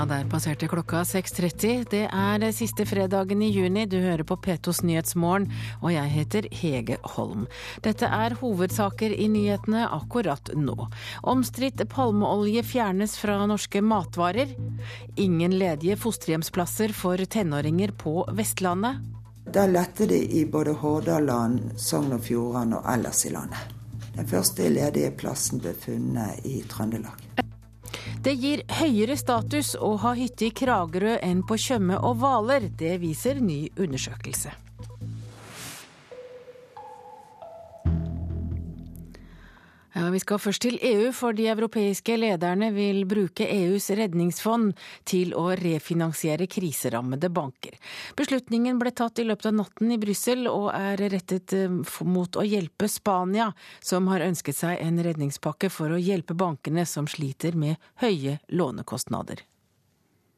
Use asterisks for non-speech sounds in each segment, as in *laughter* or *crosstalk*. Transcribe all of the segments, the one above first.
Ja, der passerte klokka 6.30. Det er siste fredagen i juni. Du hører på P2s Nyhetsmorgen, og jeg heter Hege Holm. Dette er hovedsaker i nyhetene akkurat nå. Omstridt palmeolje fjernes fra norske matvarer. Ingen ledige fosterhjemsplasser for tenåringer på Vestlandet. Da lette det i både Hordaland, Sogn og Fjordane og ellers i landet. Den første ledige plassen ble funnet i Trøndelag. Det gir høyere status å ha hytte i Kragerø enn på Tjøme og Hvaler. Det viser ny undersøkelse. Ja, Vi skal først til EU, for de europeiske lederne vil bruke EUs redningsfond til å refinansiere kriserammede banker. Beslutningen ble tatt i løpet av natten i Brussel og er rettet eh, mot å hjelpe Spania, som har ønsket seg en redningspakke for å hjelpe bankene som sliter med høye lånekostnader.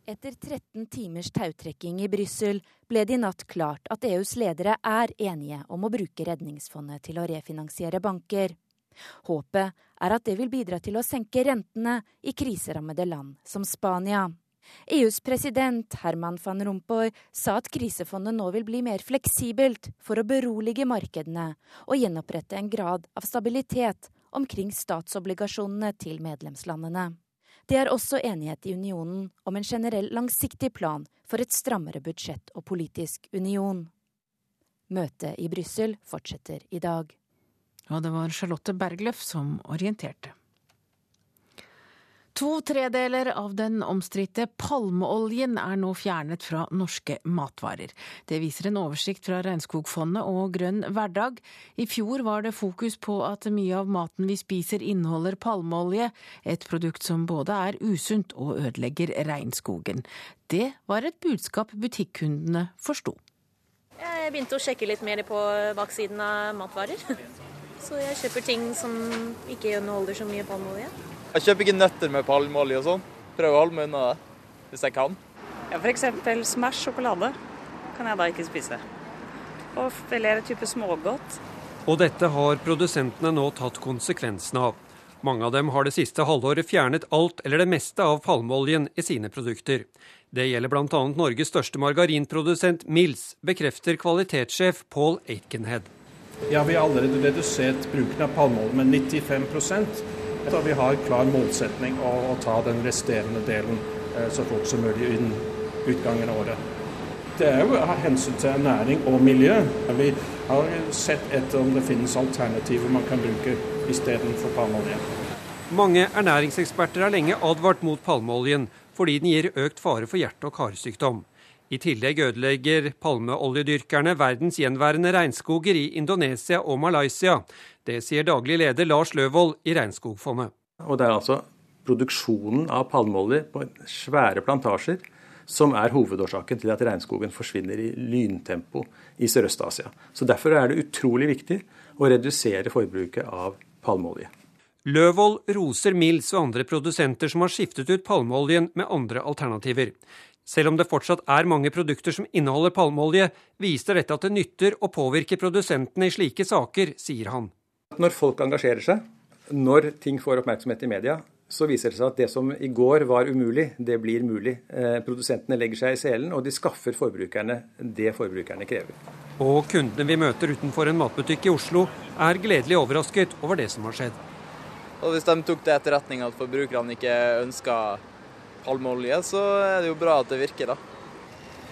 Etter 13 timers tautrekking i Brussel ble det i natt klart at EUs ledere er enige om å bruke redningsfondet til å refinansiere banker. Håpet er at det vil bidra til å senke rentene i kriserammede land som Spania. EUs president Herman van Rompuy sa at krisefondet nå vil bli mer fleksibelt for å berolige markedene og gjenopprette en grad av stabilitet omkring statsobligasjonene til medlemslandene. Det er også enighet i unionen om en generell langsiktig plan for et strammere budsjett og politisk union. Møtet i Brussel fortsetter i dag. Og det var Charlotte Bergløff som orienterte. To tredeler av den omstridte palmeoljen er nå fjernet fra norske matvarer. Det viser en oversikt fra Regnskogfondet og Grønn hverdag. I fjor var det fokus på at mye av maten vi spiser inneholder palmeolje, et produkt som både er usunt og ødelegger regnskogen. Det var et budskap butikkundene forsto. Jeg begynte å sjekke litt mer på baksiden av matvarer. Så jeg kjøper ting som ikke inneholder så mye palmeolje. Jeg kjøper ikke nøtter med palmeolje og sånn. Prøver å holde meg unna det, hvis jeg kan. Ja, F.eks. Smash sjokolade kan jeg da ikke spise. Og flere typer smågodt. Og dette har produsentene nå tatt konsekvensene av. Mange av dem har det siste halvåret fjernet alt eller det meste av palmeoljen i sine produkter. Det gjelder bl.a. Norges største margarinprodusent Mills, bekrefter kvalitetssjef Paul Aitkenhead. Ja, Vi har allerede redusert bruken av palmeolje med 95% så Vi har klar målsetning å, å ta den resterende delen eh, så fort som mulig innen utgangen av året. Det er jo av hensyn til næring og miljø. Vi har sett etter om det finnes alternativer man kan bruke istedenfor palmeolje. Mange ernæringseksperter har lenge advart mot palmeoljen fordi den gir økt fare for hjerte- og karsykdom. I tillegg ødelegger palmeoljedyrkerne verdens gjenværende regnskoger i Indonesia og Malaysia. Det sier daglig leder Lars Løvold i Regnskogfondet. Og Det er altså produksjonen av palmeolje på svære plantasjer som er hovedårsaken til at regnskogen forsvinner i lyntempo i Sørøst-Asia. Så Derfor er det utrolig viktig å redusere forbruket av palmeolje. Løvold roser Mills og andre produsenter som har skiftet ut palmeoljen med andre alternativer. Selv om det fortsatt er mange produkter som inneholder palmeolje, viser dette at det nytter å påvirke produsentene i slike saker, sier han. Når folk engasjerer seg, når ting får oppmerksomhet i media, så viser det seg at det som i går var umulig, det blir mulig. Eh, produsentene legger seg i selen, og de skaffer forbrukerne det forbrukerne krever. Og kundene vi møter utenfor en matbutikk i Oslo, er gledelig overrasket over det som har skjedd. Og Hvis de tok til etterretning at forbrukerne ikke ønska palmeolje, så er det jo bra at det virker, da.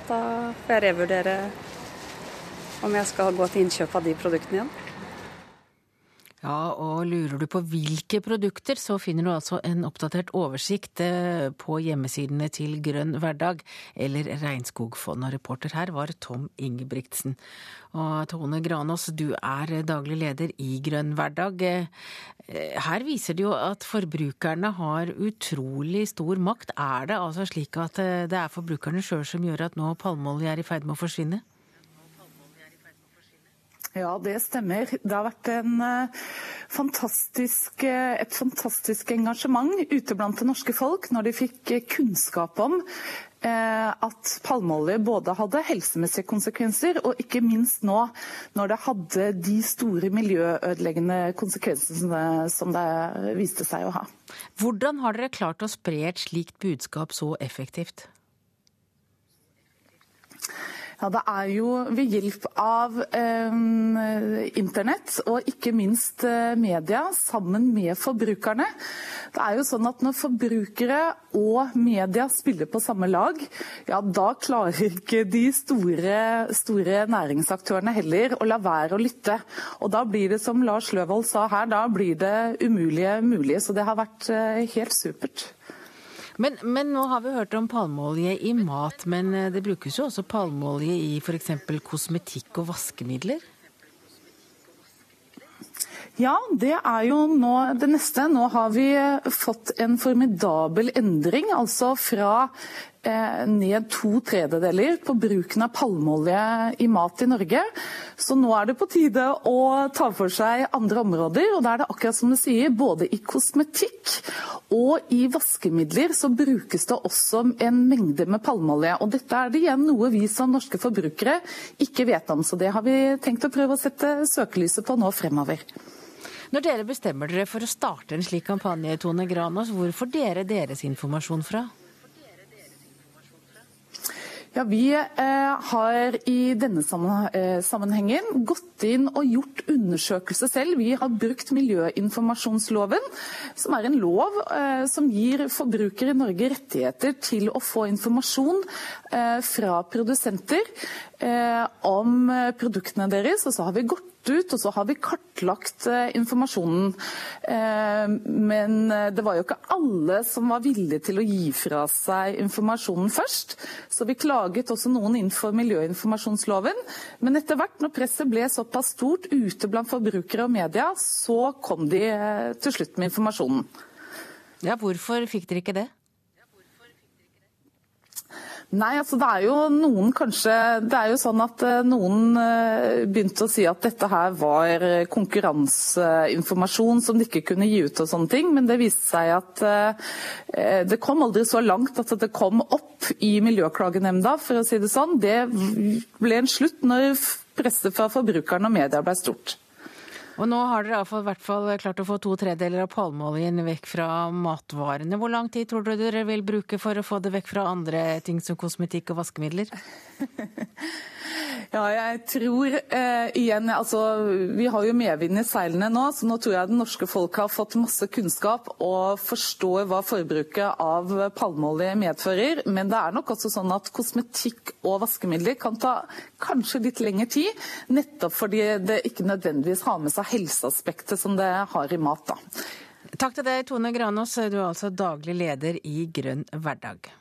Da får jeg revurdere om jeg skal gå til innkjøp av de produktene igjen. Ja, og lurer du på hvilke produkter, så finner du altså en oppdatert oversikt eh, på hjemmesidene til Grønn hverdag eller Regnskogfondet. Reporter her var Tom Ingebrigtsen. Og Tone Granås, du er daglig leder i Grønn hverdag. Eh, her viser det jo at forbrukerne har utrolig stor makt. Er det altså slik at eh, det er forbrukerne sjøl som gjør at nå palmeolje er i ferd med å forsvinne? Ja, det stemmer. Det har vært uh, fantastisk, uh, et fantastisk engasjement ute blant det norske folk når de fikk uh, kunnskap om eh, at palmeolje både hadde helsemessige konsekvenser, og ikke minst nå når det hadde de store miljøødeleggende konsekvensene som det viste seg å ha. Hvordan har dere klart å spre et slikt budskap så effektivt? Ja, Det er jo ved hjelp av eh, internett og ikke minst eh, media sammen med forbrukerne. Det er jo sånn at Når forbrukere og media spiller på samme lag, ja, da klarer ikke de store, store næringsaktørene heller å la være å lytte. Og Da blir det som Lars Løvold sa her, da blir det umulige mulig. Så det har vært eh, helt supert. Men, men, nå har vi hørt om palmeolje i mat, men eh, det brukes jo også palmeolje i f.eks. kosmetikk og vaskemidler? Ja, det er jo nå det neste. Nå har vi fått en formidabel endring. Altså fra ned to tredjedeler på bruken av palmeolje i mat i Norge. Så nå er det på tide å ta for seg andre områder. Og da er det akkurat som du sier, både i kosmetikk og i vaskemidler så brukes det også en mengde med palmeolje. Og dette er det igjen noe vi som norske forbrukere ikke vet om. Så det har vi tenkt å prøve å sette søkelyset på nå fremover. Når dere bestemmer dere for å starte en slik kampanje, Tone Granås, hvor får dere deres informasjon fra? Ja, Vi eh, har i denne eh, sammenhengen gått inn og gjort undersøkelse selv. Vi har brukt miljøinformasjonsloven, som er en lov eh, som gir forbrukere i Norge rettigheter til å få informasjon fra produsenter om produktene deres. Og så har vi gått ut, og så har vi kartlagt eh, informasjonen. Eh, men eh, det var jo ikke alle som var villige til å gi fra seg informasjonen først. Så vi klaget også noen innenfor miljøinformasjonsloven. Men etter hvert, når presset ble såpass stort ute blant forbrukere og media, så kom de til slutt med informasjonen. Ja, hvorfor fikk dere ikke det? Nei, altså det er jo noen kanskje Det er jo sånn at eh, noen eh, begynte å si at dette her var konkurranseinformasjon som de ikke kunne gi ut og sånne ting, men det viste seg at eh, det kom aldri så langt at det kom opp i Miljøklagenemnda, for å si det sånn. Det ble en slutt når presset fra forbrukerne og media ble stort. Og nå har dere i hvert fall klart å få to tredeler av palmeoljen vekk fra matvarene. Hvor lang tid tror dere dere vil bruke for å få det vekk fra andre ting som kosmetikk og vaskemidler? *laughs* Ja, jeg tror eh, igjen altså, Vi har jo medvind i seilene nå, så nå tror jeg det norske folk har fått masse kunnskap og forstår hva forbruket av palmeolje medfører. Men det er nok også sånn at kosmetikk og vaskemidler kan ta kanskje litt lengre tid. Nettopp fordi det ikke nødvendigvis har med seg helseaspektet som det har i mat. da. Takk til deg, Tone Granås. Du er altså daglig leder i Grønn hverdag.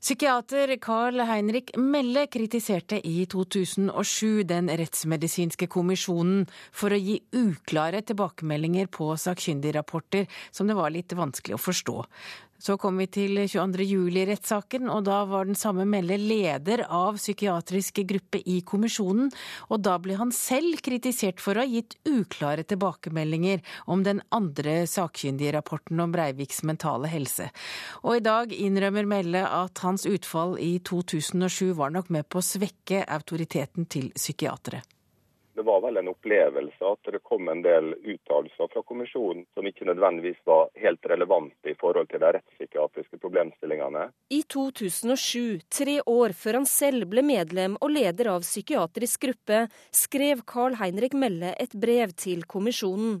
Psykiater Carl Heinrich Melle kritiserte i 2007 den rettsmedisinske kommisjonen for å gi uklare tilbakemeldinger på sakkyndigrapporter som det var litt vanskelig å forstå. Så kom vi til 22. juli-rettssaken, og da var den samme Melle leder av psykiatrisk gruppe i kommisjonen. Og da ble han selv kritisert for å ha gitt uklare tilbakemeldinger om den andre sakkyndige rapporten om Breiviks mentale helse. Og i dag innrømmer Melle at hans utfall i 2007 var nok med på å svekke autoriteten til psykiatere det var vel en opplevelse at det kom en del uttalelser fra kommisjonen som ikke nødvendigvis var helt relevante i forhold til de rettspsykiatriske problemstillingene. I 2007, tre år før han selv ble medlem og leder av psykiatrisk gruppe, skrev Carl Heinrich Melle et brev til kommisjonen.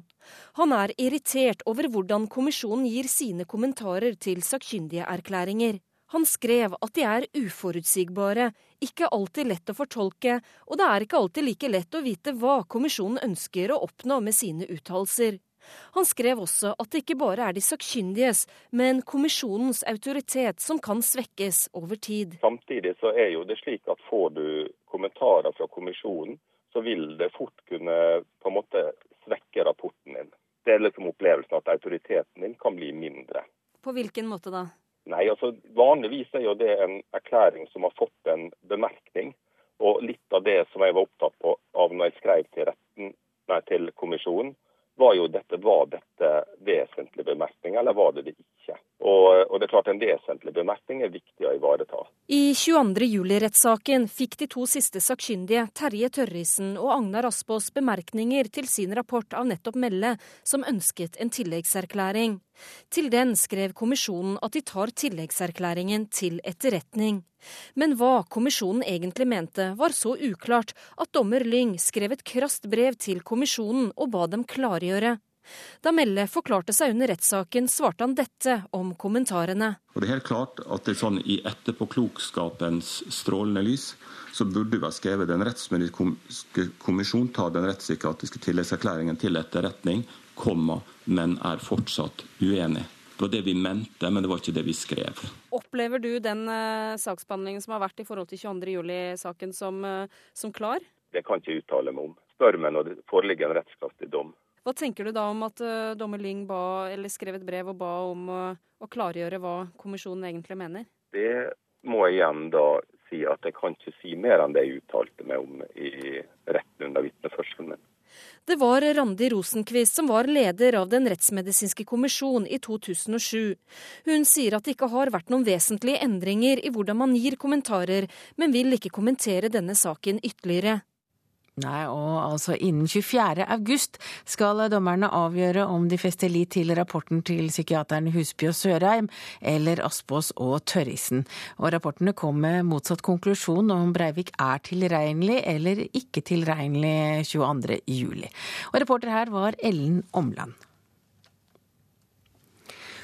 Han er irritert over hvordan kommisjonen gir sine kommentarer til sakkyndige erklæringer. Han skrev at de er uforutsigbare, ikke alltid lett å fortolke, og det er ikke alltid like lett å vite hva kommisjonen ønsker å oppnå med sine uttalelser. Han skrev også at det ikke bare er de sakkyndiges, men kommisjonens autoritet som kan svekkes over tid. Samtidig så er jo det slik at får du kommentarer fra kommisjonen, så vil det fort kunne på en måte svekke rapporten din. Det er liksom opplevelsen at autoriteten din kan bli mindre. På hvilken måte da? Nei, altså Vanligvis er jo det en erklæring som har fått en bemerkning. Og litt av det som jeg var opptatt av når jeg skrev til, retten, nei, til kommisjonen, var jo dette var dette vesentlig bemerkning, eller var det det ikke. Og, og, det er klart En vesentlig bemerkning er viktig å ivareta. I 22. juli-rettssaken fikk de to siste sakkyndige, Terje Tørrisen og Agnar Aspås, bemerkninger til sin rapport av nettopp Melle, som ønsket en tilleggserklæring. Til den skrev kommisjonen at de tar tilleggserklæringen til etterretning. Men hva kommisjonen egentlig mente, var så uklart at dommer Lyng skrev et krast brev til kommisjonen og ba dem klargjøre. Da Melle forklarte seg under rettssaken, svarte han dette om kommentarene. Og det er helt klart at det er sånn I etterpåklokskapens strålende lys så burde vi ha skrevet den rettsmedisinske kommisjon tar den rettspsykiatriske tilleggserklæringen til etterretning, komma, men er fortsatt uenig. Det var det vi mente, men det var ikke det vi skrev. Opplever du den uh, saksbehandlingen som har vært i forhold til 22.07-saken som, uh, som klar? Det kan ikke uttale meg om. Spør meg når det foreligger en rettskraftig dom. Hva tenker du da om at uh, dommer Lyng ba, eller skrev et brev og ba om uh, å klargjøre hva kommisjonen egentlig mener? Det må jeg igjen da si at jeg kan ikke si mer enn det jeg uttalte meg om i retten under vitneførselen min. Det var Randi Rosenquist som var leder av Den rettsmedisinske kommisjon i 2007. Hun sier at det ikke har vært noen vesentlige endringer i hvordan man gir kommentarer, men vil ikke kommentere denne saken ytterligere. Nei, og altså innen 24. august skal dommerne avgjøre om de fester lit til rapporten til psykiaterne Husby og Sørheim eller Aspås og Tørrisen. Og rapportene kom med motsatt konklusjon om Breivik er tilregnelig eller ikke tilregnelig 22. juli. Og reporter her var Ellen Omland.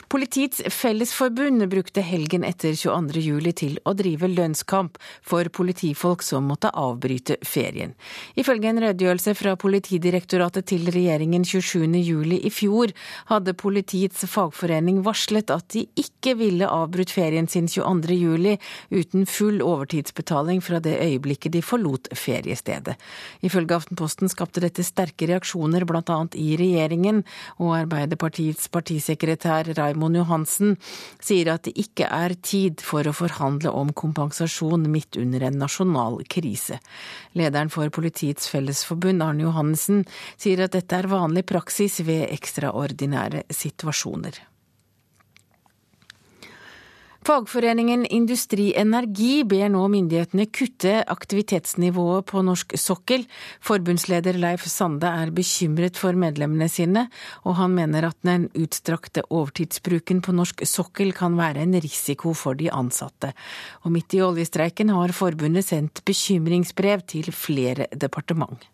Politiets Fellesforbund brukte helgen etter 22. juli til å drive lønnskamp for politifolk som måtte avbryte ferien. Ifølge en redegjørelse fra Politidirektoratet til regjeringen 27. juli i fjor, hadde politiets fagforening varslet at de ikke ville avbrutt ferien sin 22. juli uten full overtidsbetaling fra det øyeblikket de forlot feriestedet. Ifølge Aftenposten skapte dette sterke reaksjoner bl.a. i regjeringen, og Arbeiderpartiets partisekretær Raymond Raimond Johansen sier at det ikke er tid for å forhandle om kompensasjon midt under en nasjonal krise. Lederen for Politiets Fellesforbund, Arne Johannessen, sier at dette er vanlig praksis ved ekstraordinære situasjoner. Fagforeningen Industri Energi ber nå myndighetene kutte aktivitetsnivået på norsk sokkel. Forbundsleder Leif Sande er bekymret for medlemmene sine, og han mener at den utstrakte overtidsbruken på norsk sokkel kan være en risiko for de ansatte. Og midt i oljestreiken har forbundet sendt bekymringsbrev til flere departement.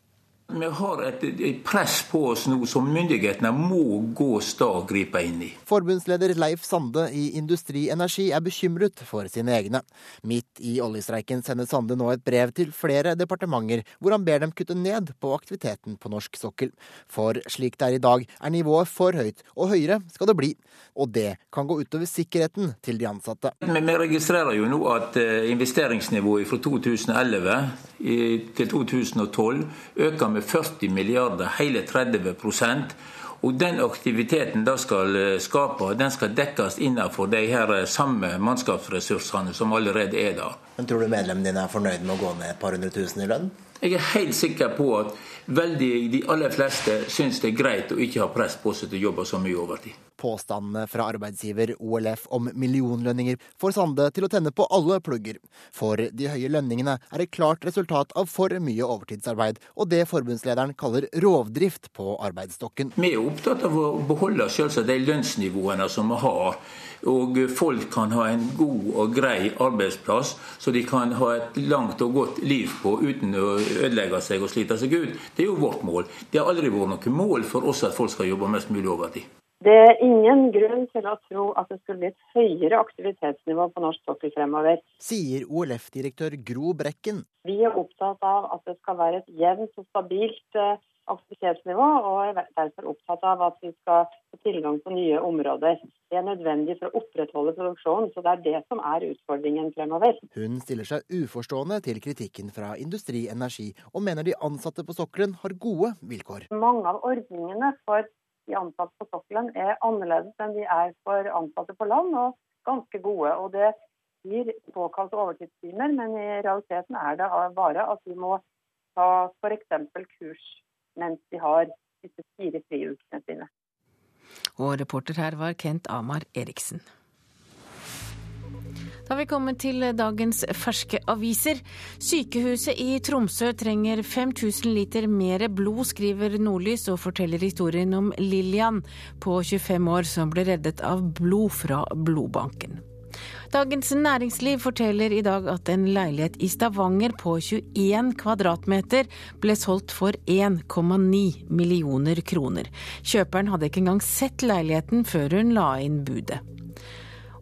Vi har et, et, press på oss nå som myndighetene må gå sta og gripe inn i. Forbundsleder Leif Sande i Industri Energi er bekymret for sine egne. Midt i oljestreiken sender Sande nå et brev til flere departementer, hvor han ber dem kutte ned på aktiviteten på norsk sokkel. For slik det er i dag, er nivået for høyt, og høyere skal det bli. Og det kan gå utover sikkerheten til de ansatte. Men vi registrerer jo nå at eh, investeringsnivået fra 2011 til 2012 øker med 40 milliarder, hele 30% og den aktiviteten det skal eh, skape, den skal dekkes innenfor de her eh, samme mannskapsressursene som allerede er der. Men Tror du medlemmene dine er fornøyd med å gå ned et par hundre tusen i lønn? Jeg er helt sikker på at veldig, de aller fleste syns det er greit å ikke ha press på seg til å jobbe så mye overtid. Påstandene fra arbeidsgiver OLF om millionlønninger får Sande til å tenne på alle plugger. For de høye lønningene er et klart resultat av for mye overtidsarbeid, og det forbundslederen kaller rovdrift på arbeidsstokken. Vi er opptatt av å beholde selvsagt de lønnsnivåene som vi har. Og folk kan ha en god og grei arbeidsplass, så de kan ha et langt og godt liv på uten å ødelegge seg og slite seg ut. Det er jo vårt mål. Det har aldri vært noe mål for oss at folk skal jobbe mest mulig overtid. Det er ingen grunn til å tro at det skulle bli et høyere aktivitetsnivå på norsk sokkel fremover. Sier OLF-direktør Gro Brekken. Vi er opptatt av at det skal være et jevnt og stabilt eh, aktivitetsnivå, og er derfor opptatt av at vi skal få tilgang på nye områder. Det er nødvendig for å opprettholde produksjonen, så det er det som er utfordringen fremover. Hun stiller seg uforstående til kritikken fra Industri Energi, og mener de ansatte på sokkelen har gode vilkår. Mange av ordningene for de ansatte på sokkelen er annerledes enn de er for ansatte på land, og ganske gode. Og det gir såkalte overtidstimer, men i realiteten er det bare at de må ta f.eks. kurs mens de har disse fire friukene sine. Og reporter her var Kent Amar Eriksen. Da har vi kommet til dagens ferske aviser. Sykehuset i Tromsø trenger 5000 liter mer blod, skriver Nordlys og forteller historien om Lillian på 25 år som ble reddet av blod fra blodbanken. Dagens Næringsliv forteller i dag at en leilighet i Stavanger på 21 kvadratmeter ble solgt for 1,9 millioner kroner. Kjøperen hadde ikke engang sett leiligheten før hun la inn budet.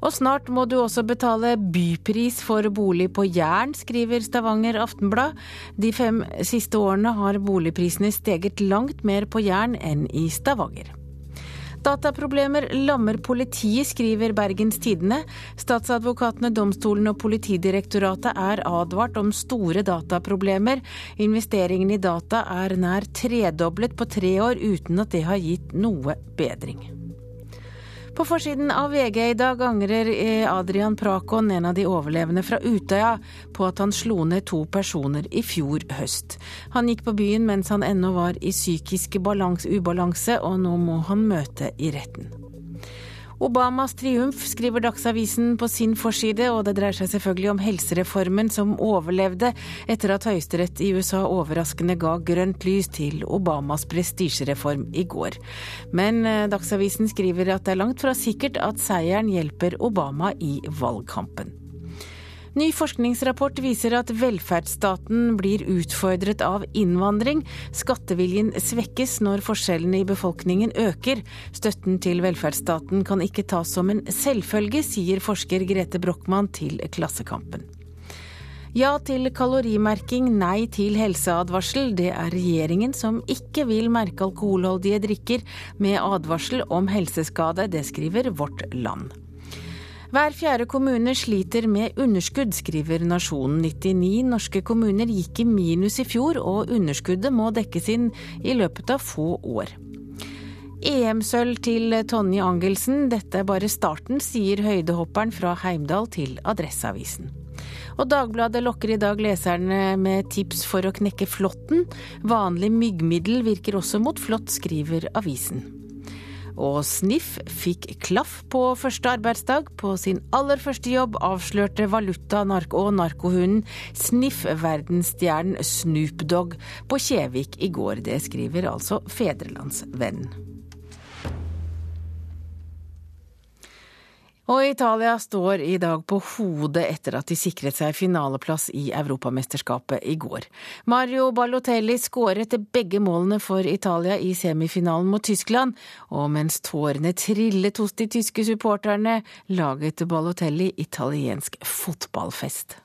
Og snart må du også betale bypris for bolig på Jæren, skriver Stavanger Aftenblad. De fem siste årene har boligprisene steget langt mer på Jæren enn i Stavanger. Dataproblemer lammer politiet, skriver Bergens Tidende. Statsadvokatene, domstolene og Politidirektoratet er advart om store dataproblemer. Investeringene i data er nær tredoblet på tre år, uten at det har gitt noe bedring. På forsiden av VG i dag angrer Adrian Prakon, en av de overlevende fra Utøya, på at han slo ned to personer i fjor høst. Han gikk på byen mens han ennå var i psykisk ubalanse, og nå må han møte i retten. Obamas triumf, skriver Dagsavisen på sin forside, og det dreier seg selvfølgelig om helsereformen som overlevde etter at Høyesterett i USA overraskende ga grønt lys til Obamas prestisjereform i går. Men eh, Dagsavisen skriver at det er langt fra sikkert at seieren hjelper Obama i valgkampen. Ny forskningsrapport viser at velferdsstaten blir utfordret av innvandring. Skatteviljen svekkes når forskjellene i befolkningen øker. Støtten til velferdsstaten kan ikke tas som en selvfølge, sier forsker Grete Brochmann til Klassekampen. Ja til kalorimerking, nei til helseadvarsel. Det er regjeringen som ikke vil merke alkoholholdige drikker med advarsel om helseskade. Det skriver Vårt Land. Hver fjerde kommune sliter med underskudd, skriver Nasjonen. 99 norske kommuner gikk i minus i fjor, og underskuddet må dekkes inn i løpet av få år. EM-sølv til Tonje Angelsen. Dette er bare starten, sier høydehopperen fra Heimdal til Adresseavisen. Og Dagbladet lokker i dag leserne med tips for å knekke flåtten. Vanlig myggmiddel virker også mot flått, skriver avisen. Og Sniff fikk klaff på første arbeidsdag. På sin aller første jobb avslørte valuta- og narkohunden Sniff verdensstjernen Snoop Dogg på Kjevik i går. Det skriver altså Fedrelandsvennen. Og Italia står i dag på hodet etter at de sikret seg finaleplass i Europamesterskapet i går. Mario Balotelli skåret begge målene for Italia i semifinalen mot Tyskland, og mens tårene trillet hos de tyske supporterne, laget Balotelli italiensk fotballfest.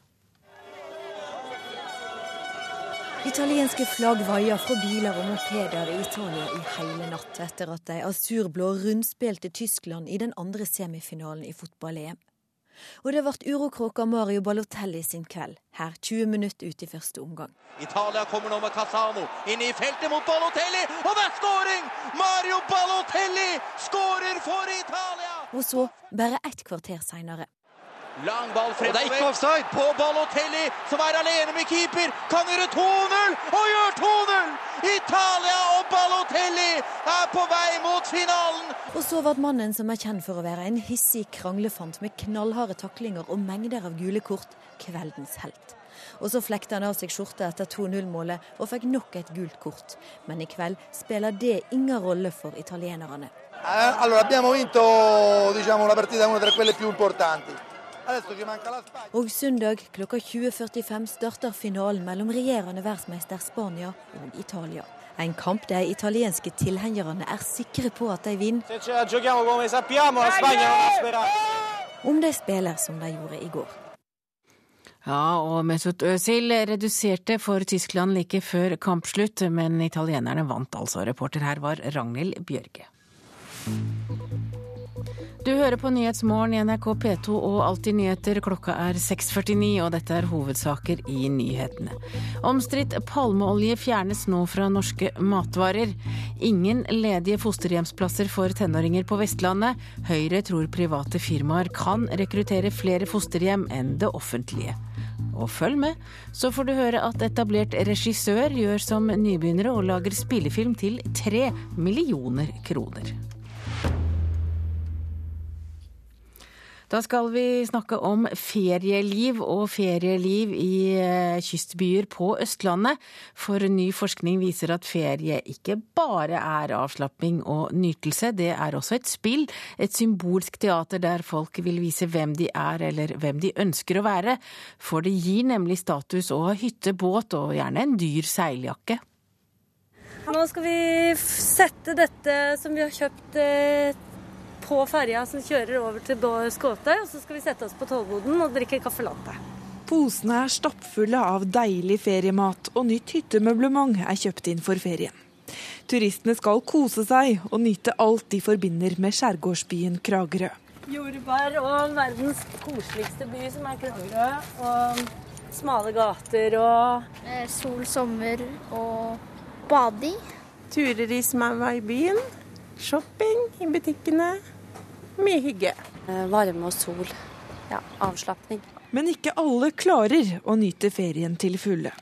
Italienske flagg vaier fra biler og mopeder i Italia i hele natt etter at de asurblå rundspilte Tyskland i den andre semifinalen i fotball-EM. Og det ble urokråka Mario Balotelli sin kveld, her 20 minutter ut i første omgang. Italia kommer nå med Casano inn i feltet mot Balotelli, og det er skåring! Mario Balotelli skårer for Italia! Og så, bare ett kvarter seinere, Lang ball fremover på Balotelli, som er alene med keeper. Kan gjøre 2-0, og gjør 2-0! Italia og Balotelli er på vei mot finalen. Og så ble mannen som er kjent for å være en hissig kranglefant med knallharde taklinger og mengder av gule kort, kveldens helt. Og så flekta han av seg skjorta etter 2-0-målet og fikk nok et gult kort. Men i kveld spiller det ingen rolle for italienerne. Eh, allora, abbiamo vinto diciamo, una partita, una tra quelle più importanti. Og søndag klokka 20.45 starter finalen mellom regjerende verdensmester Spania og Italia. En kamp de italienske tilhengerne er sikre på at de vinner. Om de spiller som de gjorde i går. Ja, og Mesut Özil reduserte for Tyskland like før kampslutt, men italienerne vant altså. Reporter her var Ragnhild Bjørge. Du hører på Nyhetsmorgen i NRK P2 og Alltid nyheter. Klokka er 6.49, og dette er hovedsaker i nyhetene. Omstridt palmeolje fjernes nå fra norske matvarer. Ingen ledige fosterhjemsplasser for tenåringer på Vestlandet. Høyre tror private firmaer kan rekruttere flere fosterhjem enn det offentlige. Og følg med, så får du høre at etablert regissør gjør som nybegynnere og lager spillefilm til tre millioner kroner. Da skal vi snakke om ferieliv og ferieliv i eh, kystbyer på Østlandet. For ny forskning viser at ferie ikke bare er avslapping og nytelse, det er også et spill. Et symbolsk teater der folk vil vise hvem de er eller hvem de ønsker å være. For det gir nemlig status å ha hytte, båt og gjerne en dyr seiljakke. Nå skal vi sette dette som vi har kjøpt eh, på ferja som kjører over til Skåte. og så skal vi sette oss på tollboden og drikke caffè latte. Posene er stappfulle av deilig feriemat, og nytt hyttemøblement er kjøpt inn for ferien. Turistene skal kose seg og nyte alt de forbinder med skjærgårdsbyen Kragerø. Jordbær og verdens koseligste by, som er Kragerø. Og smale gater og eh, Sol, sommer og bading. Turer i smaua i byen. Shopping i butikkene. Mye hygge. Eh, varme og sol. Ja, avslapning. Men ikke alle klarer å nyte ferien til fulle.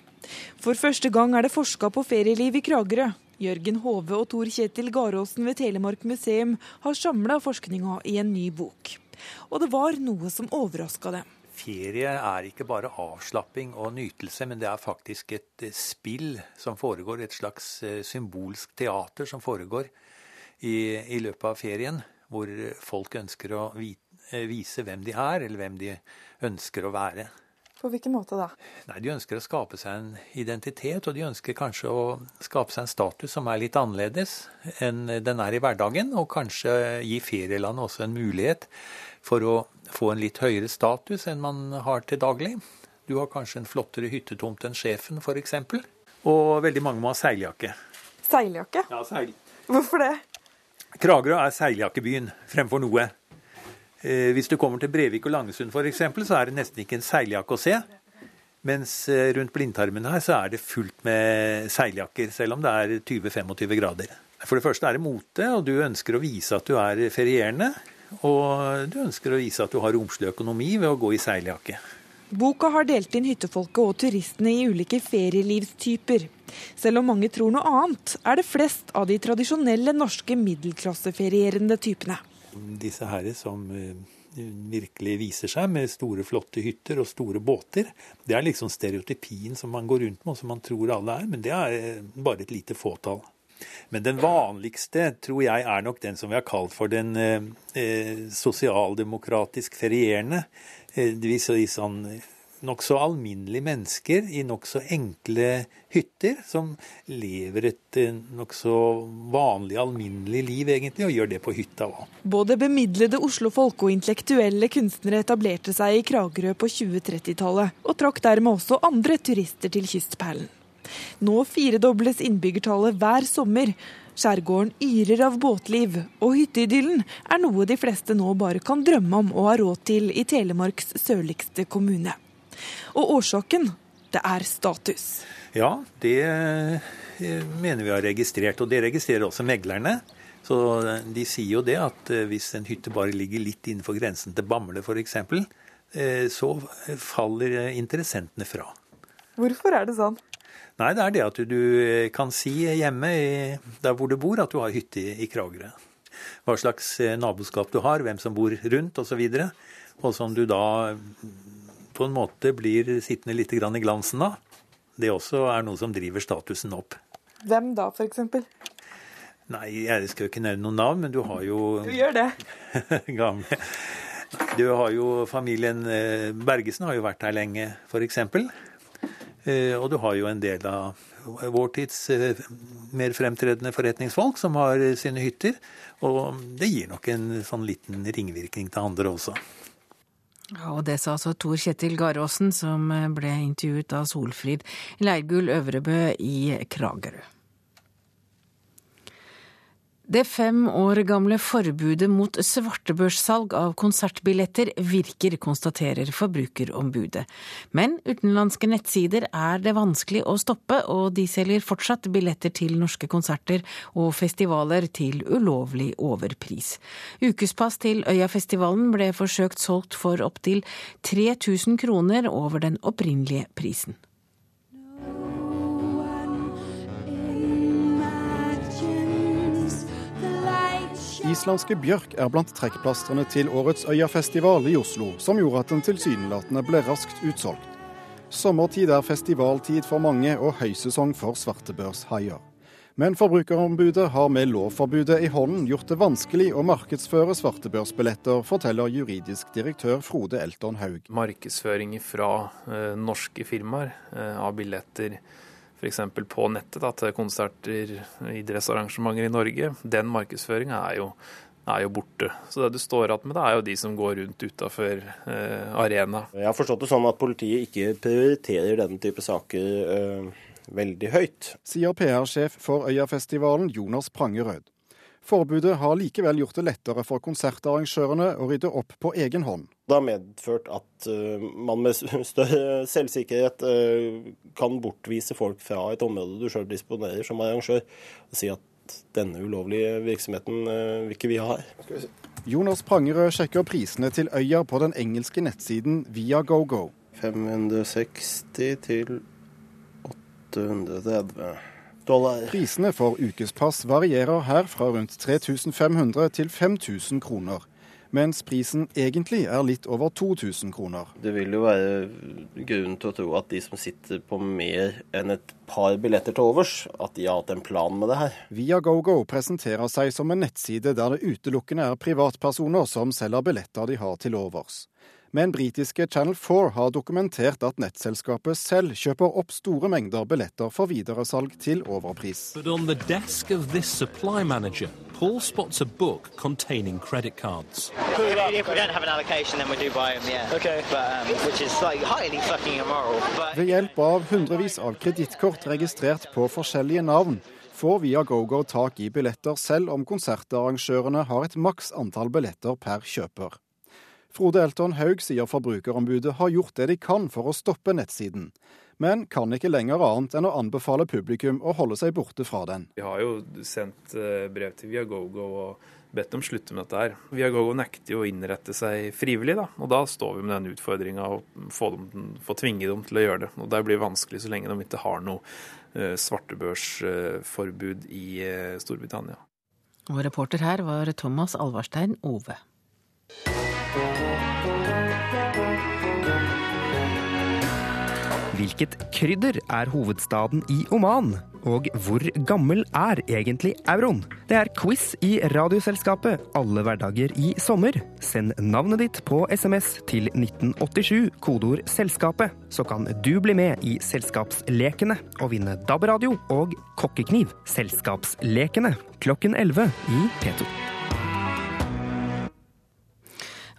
For første gang er det forska på ferieliv i Kragerø. Jørgen Hove og Tor Kjetil Garåsen ved Telemark museum har samla forskninga i en ny bok. Og det var noe som overraska dem. Ferie er ikke bare avslapping og nytelse, men det er faktisk et eh, spill som foregår. Et slags eh, symbolsk teater som foregår i, i løpet av ferien hvor folk ønsker å eh, vise hvem de er, eller hvem de ønsker å være. På hvilken måte da? Nei, De ønsker å skape seg en identitet, og de ønsker kanskje å skape seg en status som er litt annerledes enn den er i hverdagen, og kanskje gi ferielandet også en mulighet for å få en litt høyere status enn man har til daglig. Du har kanskje en flottere hyttetomt enn sjefen, f.eks. Og veldig mange må ha seiljakke. Seiljakke? Ja, seil. Hvorfor det? Kragerø er seiljakkebyen fremfor noe. Eh, hvis du kommer til Brevik og Langesund f.eks., så er det nesten ikke en seiljakke å se. Mens eh, rundt blindtarmen her så er det fullt med seiljakker, selv om det er 20-25 grader. For det første er det mote, og du ønsker å vise at du er ferierende. Og du ønsker å vise at du har romslig økonomi ved å gå i seiljakke. Boka har delt inn hyttefolket og turistene i ulike ferielivstyper. Selv om mange tror noe annet, er det flest av de tradisjonelle norske middelklasseferierende typene. Disse her som eh, virkelig viser seg med store, flotte hytter og store båter, det er liksom stereotypien som man går rundt med og som man tror alle er, men det er eh, bare et lite fåtall. Men den vanligste tror jeg er nok den som vi har kalt for den eh, eh sosialdemokratisk ferierende. Det viser de sånn nokså alminnelige mennesker i nokså enkle hytter, som lever et eh, nokså vanlig, alminnelig liv, egentlig, og gjør det på hytta òg. Både bemidlede oslofolk og intellektuelle kunstnere etablerte seg i Kragerø på 2030-tallet, og trakk dermed også andre turister til kystperlen. Nå firedobles innbyggertallet hver sommer. Skjærgården yrer av båtliv, og hytteidyllen er noe de fleste nå bare kan drømme om å ha råd til i Telemarks sørligste kommune. Og årsaken, det er status. Ja, det eh, mener vi har registrert, og det registrerer også meglerne. Så eh, De sier jo det at eh, hvis en hytte bare ligger litt innenfor grensen til Bamble f.eks., så faller interessentene fra. Hvorfor er det sånn? Nei, det er det at du kan si hjemme der hvor du bor, at du har hytte i Kragerø. Hva slags naboskap du har, hvem som bor rundt osv. Og, så og som du da på en måte blir sittende litt i glansen av. Det også er noe som driver statusen opp. Hvem da, f.eks.? Nei, jeg skal jo ikke nevne noen navn, men du har jo Du gjør det. *laughs* Gamle. Du har jo familien eh, Bergesen har jo vært her lenge, f.eks. Eh, og du har jo en del av vår tids eh, mer fremtredende forretningsfolk som har sine hytter. Og det gir nok en sånn liten ringvirkning til andre også. Ja, og Det sa altså Tor Kjetil Garåsen, som eh, ble intervjuet av Solfrid Leirgull Øvrebø i Kragerø. Det fem år gamle forbudet mot svartebørssalg av konsertbilletter virker, konstaterer Forbrukerombudet. Men utenlandske nettsider er det vanskelig å stoppe, og de selger fortsatt billetter til norske konserter og festivaler til ulovlig overpris. Ukespass til Øyafestivalen ble forsøkt solgt for opptil 3000 kroner over den opprinnelige prisen. Islandske bjørk er blant trekkplastrene til årets Øyafestival i Oslo, som gjorde at den tilsynelatende ble raskt utsolgt. Sommertid er festivaltid for mange og høysesong for svartebørshaier. Men Forbrukerombudet har med lovforbudet i hånden gjort det vanskelig å markedsføre svartebørsbilletter, forteller juridisk direktør Frode Elton Haug. Markedsføring fra eh, norske firmaer eh, av billetter f.eks. på nettet da, til konserter, idrettsarrangementer i Norge, den markedsføringa er, er, jo borte. Så det du står igjen med, det er jo de som går rundt utafor eh, arena. Jeg har forstått det sånn at politiet ikke prioriterer denne type saker eh, veldig høyt. Sier PR-sjef for Øyafestivalen Jonas Prangerød. Forbudet har likevel gjort det lettere for konsertarrangørene å rydde opp på egen hånd. Det har medført at uh, man med større selvsikkerhet uh, kan bortvise folk fra et område du sjøl disponerer som arrangør, og si at denne ulovlige virksomheten uh, vil ikke vi ha her. Jonas Prangerød sjekker prisene til øya på den engelske nettsiden Viagogo. 560 til 830 dollar. Prisene for ukespass varierer her fra rundt 3500 til 5000 kroner. Mens prisen egentlig er litt over 2000 kroner. Det vil jo være grunn til å tro at de som sitter på mer enn et par billetter til overs, at de har hatt en plan med det her. Viagogo presenterer seg som en nettside der det utelukkende er privatpersoner som selger billetter de har til overs. Men britiske Channel 4 har dokumentert at nettselskapet selv kjøper opp store mengder billetter for videresalg til overpris. Paul spots a book containing credit cards. If we don't have an allocation, then we do buy them, yeah. Okay. But, um, which is like highly fucking immoral. But... Ved hjelp av hundrevis av kredittkort registrert på forskjellige navn, får Viagogo tak i billetter selv om konsertarrangørene har et maks antall billetter per kjøper. Frode Elton Haug sier Forbrukerombudet har gjort det de kan for å stoppe nettsiden, men kan ikke lenger annet enn å anbefale publikum å holde seg borte fra den. Vi har jo sendt eh, brev til Viagogo og bedt dem slutte med dette her. Viagogo nekter jo å innrette seg frivillig, da. og da står vi med den utfordringa å få, få, tvinge dem til å gjøre det. Og Det blir vanskelig så lenge de ikke har noe eh, svartebørsforbud i eh, Storbritannia. Og reporter her var Thomas Alvarstein Ove. Hvilket krydder er hovedstaden i Oman? Og hvor gammel er egentlig euroen? Det er quiz i Radioselskapet alle hverdager i sommer. Send navnet ditt på SMS til 1987, kodeord 'Selskapet', så kan du bli med i Selskapslekene og vinne DAB-radio og kokkekniv. Selskapslekene klokken 11 i P2.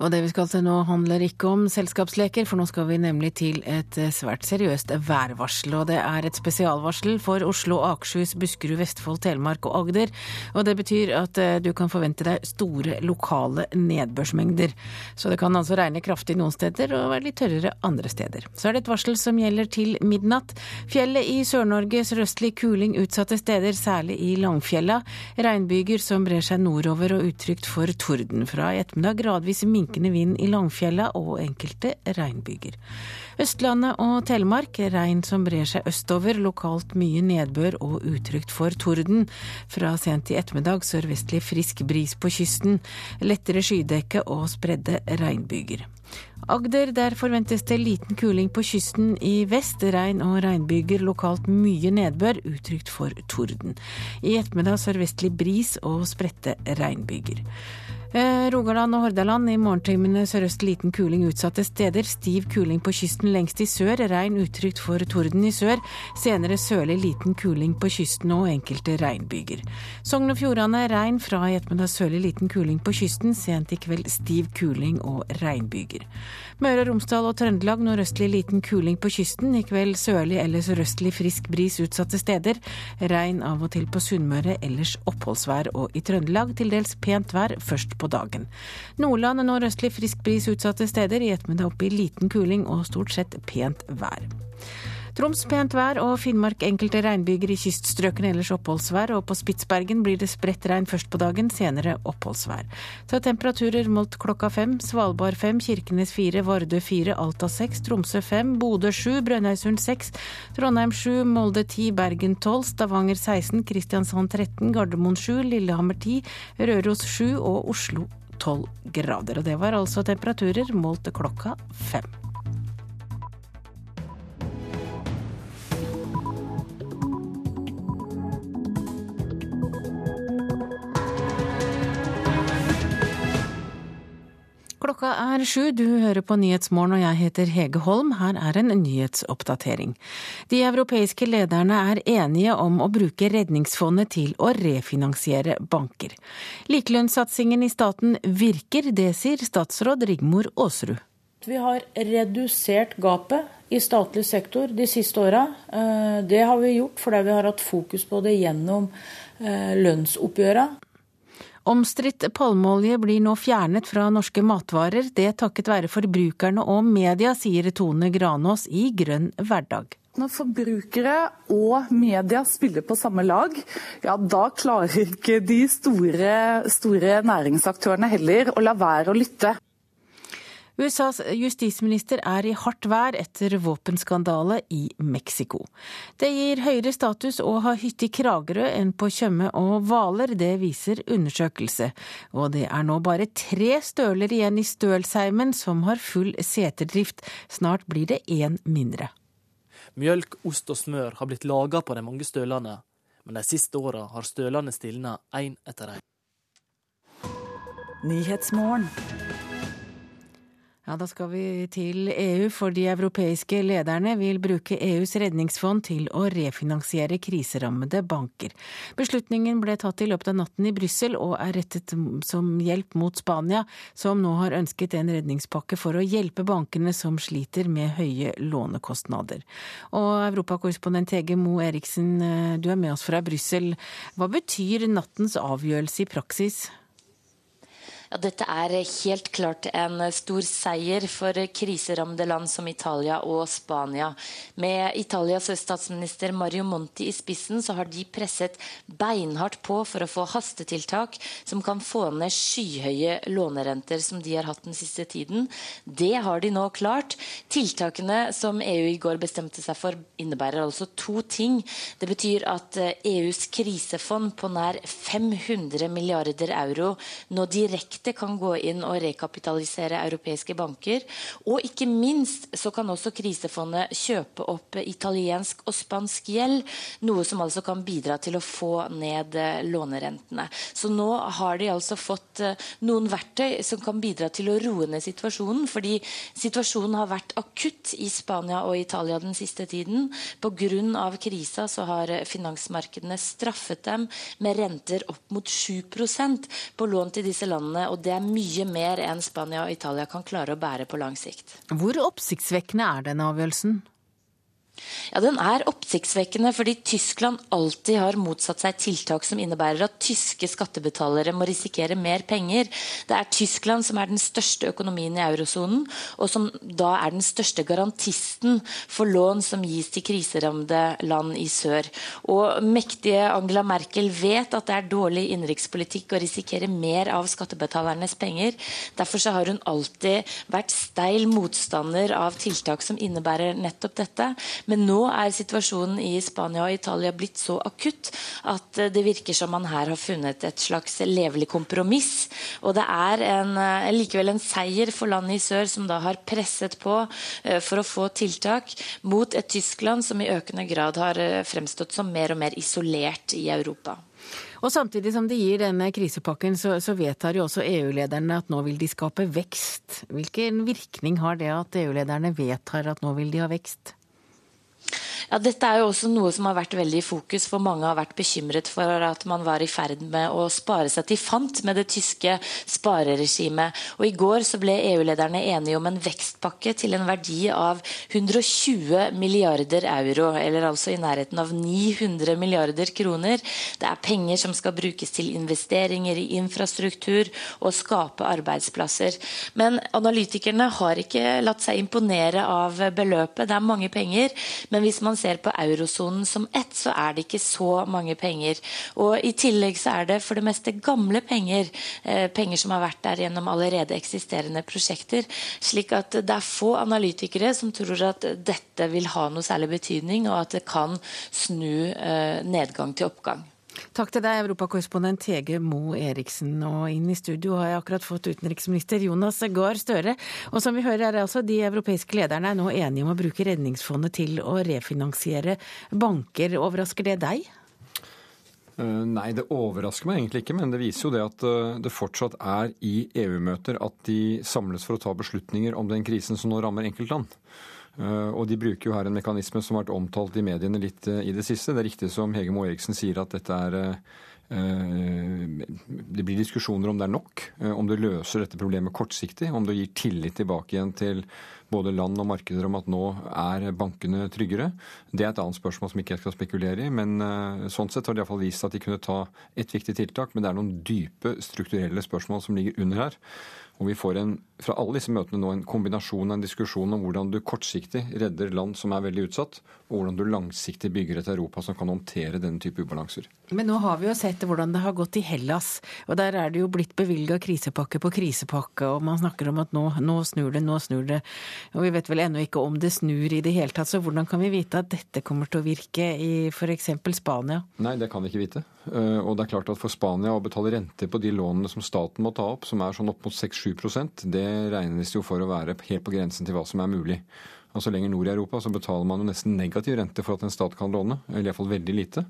Og det vi skal til nå handler ikke om selskapsleker, for nå skal vi nemlig til et eh, svært seriøst værvarsel. Og det er et spesialvarsel for Oslo, Akershus, Buskerud, Vestfold, Telemark og Agder. Og det betyr at eh, du kan forvente deg store lokale nedbørsmengder. Så det kan altså regne kraftig noen steder og være litt tørrere andre steder. Så er det et varsel som gjelder til midnatt. Fjellet i Sør-Norge sørøstlig kuling utsatte steder, særlig i Langfjella. Regnbyger som brer seg nordover og utrygt for torden. Fra i ettermiddag gradvis minkende minkende vind i Langfjella og enkelte regnbyger. Østlandet og Telemark regn som brer seg østover, lokalt mye nedbør og utrygt for torden. Fra sent i ettermiddag sørvestlig frisk bris på kysten, lettere skydekke og spredde regnbyger. Agder, der forventes det liten kuling på kysten i vest. Regn og regnbyger, lokalt mye nedbør, utrygt for torden. I ettermiddag sørvestlig bris og spredte regnbyger. Eh, Rogaland og Hordaland i morgentimene sørøst liten kuling utsatte steder. Stiv kuling på kysten lengst i sør. Regn utrygt for torden i sør. Senere sørlig liten kuling på kysten og enkelte regnbyger. Sogn og Fjordane regn fra i ettermiddag sørlig liten kuling på kysten. Sent i kveld stiv kuling og regnbyger. Møre og Romsdal og Trøndelag nordøstlig liten kuling på kysten. I kveld sørlig eller sørøstlig frisk bris utsatte steder. Regn av og til på Sunnmøre, ellers oppholdsvær. Og i Trøndelag til dels pent vær først på dagen. Nordland nordøstlig frisk bris utsatte steder, i ettermiddag opp i liten kuling og stort sett pent vær. Troms pent vær og Finnmark enkelte regnbyger i kyststrøkene, ellers oppholdsvær. Og på Spitsbergen blir det spredt regn først på dagen, senere oppholdsvær. Så temperaturer målt klokka fem. Svalbard fem, Kirkenes fire, Vardø fire, Alta seks, Tromsø fem, Bodø sju, Brønnøysund seks, Trondheim sju, Molde ti, Bergen tolv, Stavanger 16, Kristiansand 13, Gardermoen sju, Lillehammer ti, Røros sju og Oslo tolv grader. Og det var altså temperaturer målt klokka fem. Klokka er sju, du hører på Nyhetsmorgen og jeg heter Hege Holm. Her er en nyhetsoppdatering. De europeiske lederne er enige om å bruke Redningsfondet til å refinansiere banker. Likelønnssatsingen i staten virker, det sier statsråd Rigmor Aasrud. Vi har redusert gapet i statlig sektor de siste åra. Eh, det har vi gjort fordi vi har hatt fokus på det gjennom eh, lønnsoppgjøra. Omstridt palmeolje blir nå fjernet fra norske matvarer, det takket være forbrukerne og media, sier Tone Granås i Grønn hverdag. Når forbrukere og media spiller på samme lag, ja da klarer ikke de store, store næringsaktørene heller å la være å lytte. USAs justisminister er i hardt vær etter våpenskandale i Mexico. Det gir høyere status å ha hytte i Kragerø enn på Tjøme og Hvaler, det viser undersøkelse. Og det er nå bare tre støler igjen i Stølsheimen som har full seterdrift. Snart blir det én mindre. Mjølk, ost og smør har blitt laga på de mange stølene, men de siste åra har stølene stilna én etter én. Ja, Da skal vi til EU, for de europeiske lederne vil bruke EUs redningsfond til å refinansiere kriserammede banker. Beslutningen ble tatt i løpet av natten i Brussel og er rettet som hjelp mot Spania, som nå har ønsket en redningspakke for å hjelpe bankene som sliter med høye lånekostnader. Og europakorrespondent Hege Moe Eriksen, eh, du er med oss fra Brussel. Hva betyr nattens avgjørelse i praksis? Ja, dette er helt klart en stor seier for kriserammede land som Italia og Spania. Med Italias statsminister Mario Monti i spissen så har de presset beinhardt på for å få hastetiltak som kan få ned skyhøye lånerenter som de har hatt den siste tiden. Det har de nå klart. Tiltakene som EU i går bestemte seg for, innebærer altså to ting. Det betyr at EUs krisefond på nær 500 milliarder euro nå direkte direkte kan gå inn og rekapitalisere europeiske banker. Og ikke minst så kan også krisefondet kjøpe opp italiensk og spansk gjeld, noe som altså kan bidra til å få ned eh, lånerentene. Så nå har de altså fått eh, noen verktøy som kan bidra til å roe ned situasjonen, fordi situasjonen har vært akutt i Spania og Italia den siste tiden. Pga. krisa så har finansmarkedene straffet dem med renter opp mot 7% på lån til disse landene og det er mye mer enn Spania og Italia kan klare å bære på lang sikt. Hvor oppsiktsvekkende er denne avgjørelsen? Ja, Den er oppsiktsvekkende fordi Tyskland alltid har motsatt seg tiltak som innebærer at tyske skattebetalere må risikere mer penger. Det er Tyskland som er den største økonomien i eurosonen, og som da er den største garantisten for lån som gis til kriserammede land i sør. Og mektige Angela Merkel vet at det er dårlig innenrikspolitikk å risikere mer av skattebetalernes penger. Derfor har hun alltid vært steil motstander av tiltak som innebærer nettopp dette. Men nå er situasjonen i Spania og Italia blitt så akutt at det virker som man her har funnet et slags levelig kompromiss. Og det er en, likevel en seier for landet i sør, som da har presset på for å få tiltak mot et Tyskland som i økende grad har fremstått som mer og mer isolert i Europa. Og Samtidig som de gir denne krisepakken, så, så vedtar jo også EU-lederne at nå vil de skape vekst. Hvilken virkning har det at EU-lederne vedtar at nå vil de ha vekst? Ja, Dette er jo også noe som har vært veldig i fokus, for mange har vært bekymret for at man var i ferd med å spare seg til fant med det tyske spareregimet. Og I går så ble EU-lederne enige om en vekstpakke til en verdi av 120 milliarder euro, eller altså i nærheten av 900 milliarder kroner. Det er penger som skal brukes til investeringer i infrastruktur og skape arbeidsplasser. Men analytikerne har ikke latt seg imponere av beløpet. Det er mange penger. men hvis man man ser på eurosonen som ett, så er det ikke så mange penger. Og I tillegg så er det for det meste gamle penger. Eh, penger som har vært der gjennom allerede eksisterende prosjekter. Slik at det er få analytikere som tror at dette vil ha noe særlig betydning, og at det kan snu eh, nedgang til oppgang. Takk til deg, europakorrespondent Hege Mo Eriksen. Og inn i studio har jeg akkurat fått utenriksminister Jonas Gahr Støre. Og som vi hører er altså de europeiske lederne er nå enige om å bruke Redningsfondet til å refinansiere banker. Overrasker det deg? Uh, nei, det overrasker meg egentlig ikke, men det viser jo det at uh, det fortsatt er i EU-møter at de samles for å ta beslutninger om den krisen som nå rammer enkeltland. Eh, og de bruker jo her en mekanisme som har vært omtalt i mediene litt eh, i det siste. Det er riktig som Hege Moe Eriksen sier at dette er eh, det blir diskusjoner om det er nok, om det løser dette problemet kortsiktig, om det gir tillit tilbake igjen til både land og markeder om at nå er bankene tryggere. Det er et annet spørsmål som ikke jeg skal spekulere i. Men sånn sett har de iallfall vist at de kunne ta et viktig tiltak. Men det er noen dype strukturelle spørsmål som ligger under her. Og vi får en, fra alle disse møtene nå en kombinasjon av en diskusjon om hvordan du kortsiktig redder land som er veldig utsatt, og hvordan du langsiktig bygger et Europa som kan håndtere denne type ubalanser. Men nå har vi jo sett hvordan det har gått i Hellas. Og der er det jo blitt bevilga krisepakke på krisepakke, og man snakker om at nå, nå, snur det, nå snur det. Og vi vet vel ennå ikke om det snur i det hele tatt, så hvordan kan vi vite at dette kommer til å virke i f.eks. Spania? Nei, det kan vi ikke vite. Eh, og det er klart at for Spania å betale rente på de lånene som staten må ta opp, som er sånn opp mot 6-7% det regnes jo for å være helt på grensen til hva som er mulig. Altså Lenger nord i Europa så betaler man jo nesten negativ rente for at en stat kan låne, eller iallfall veldig lite.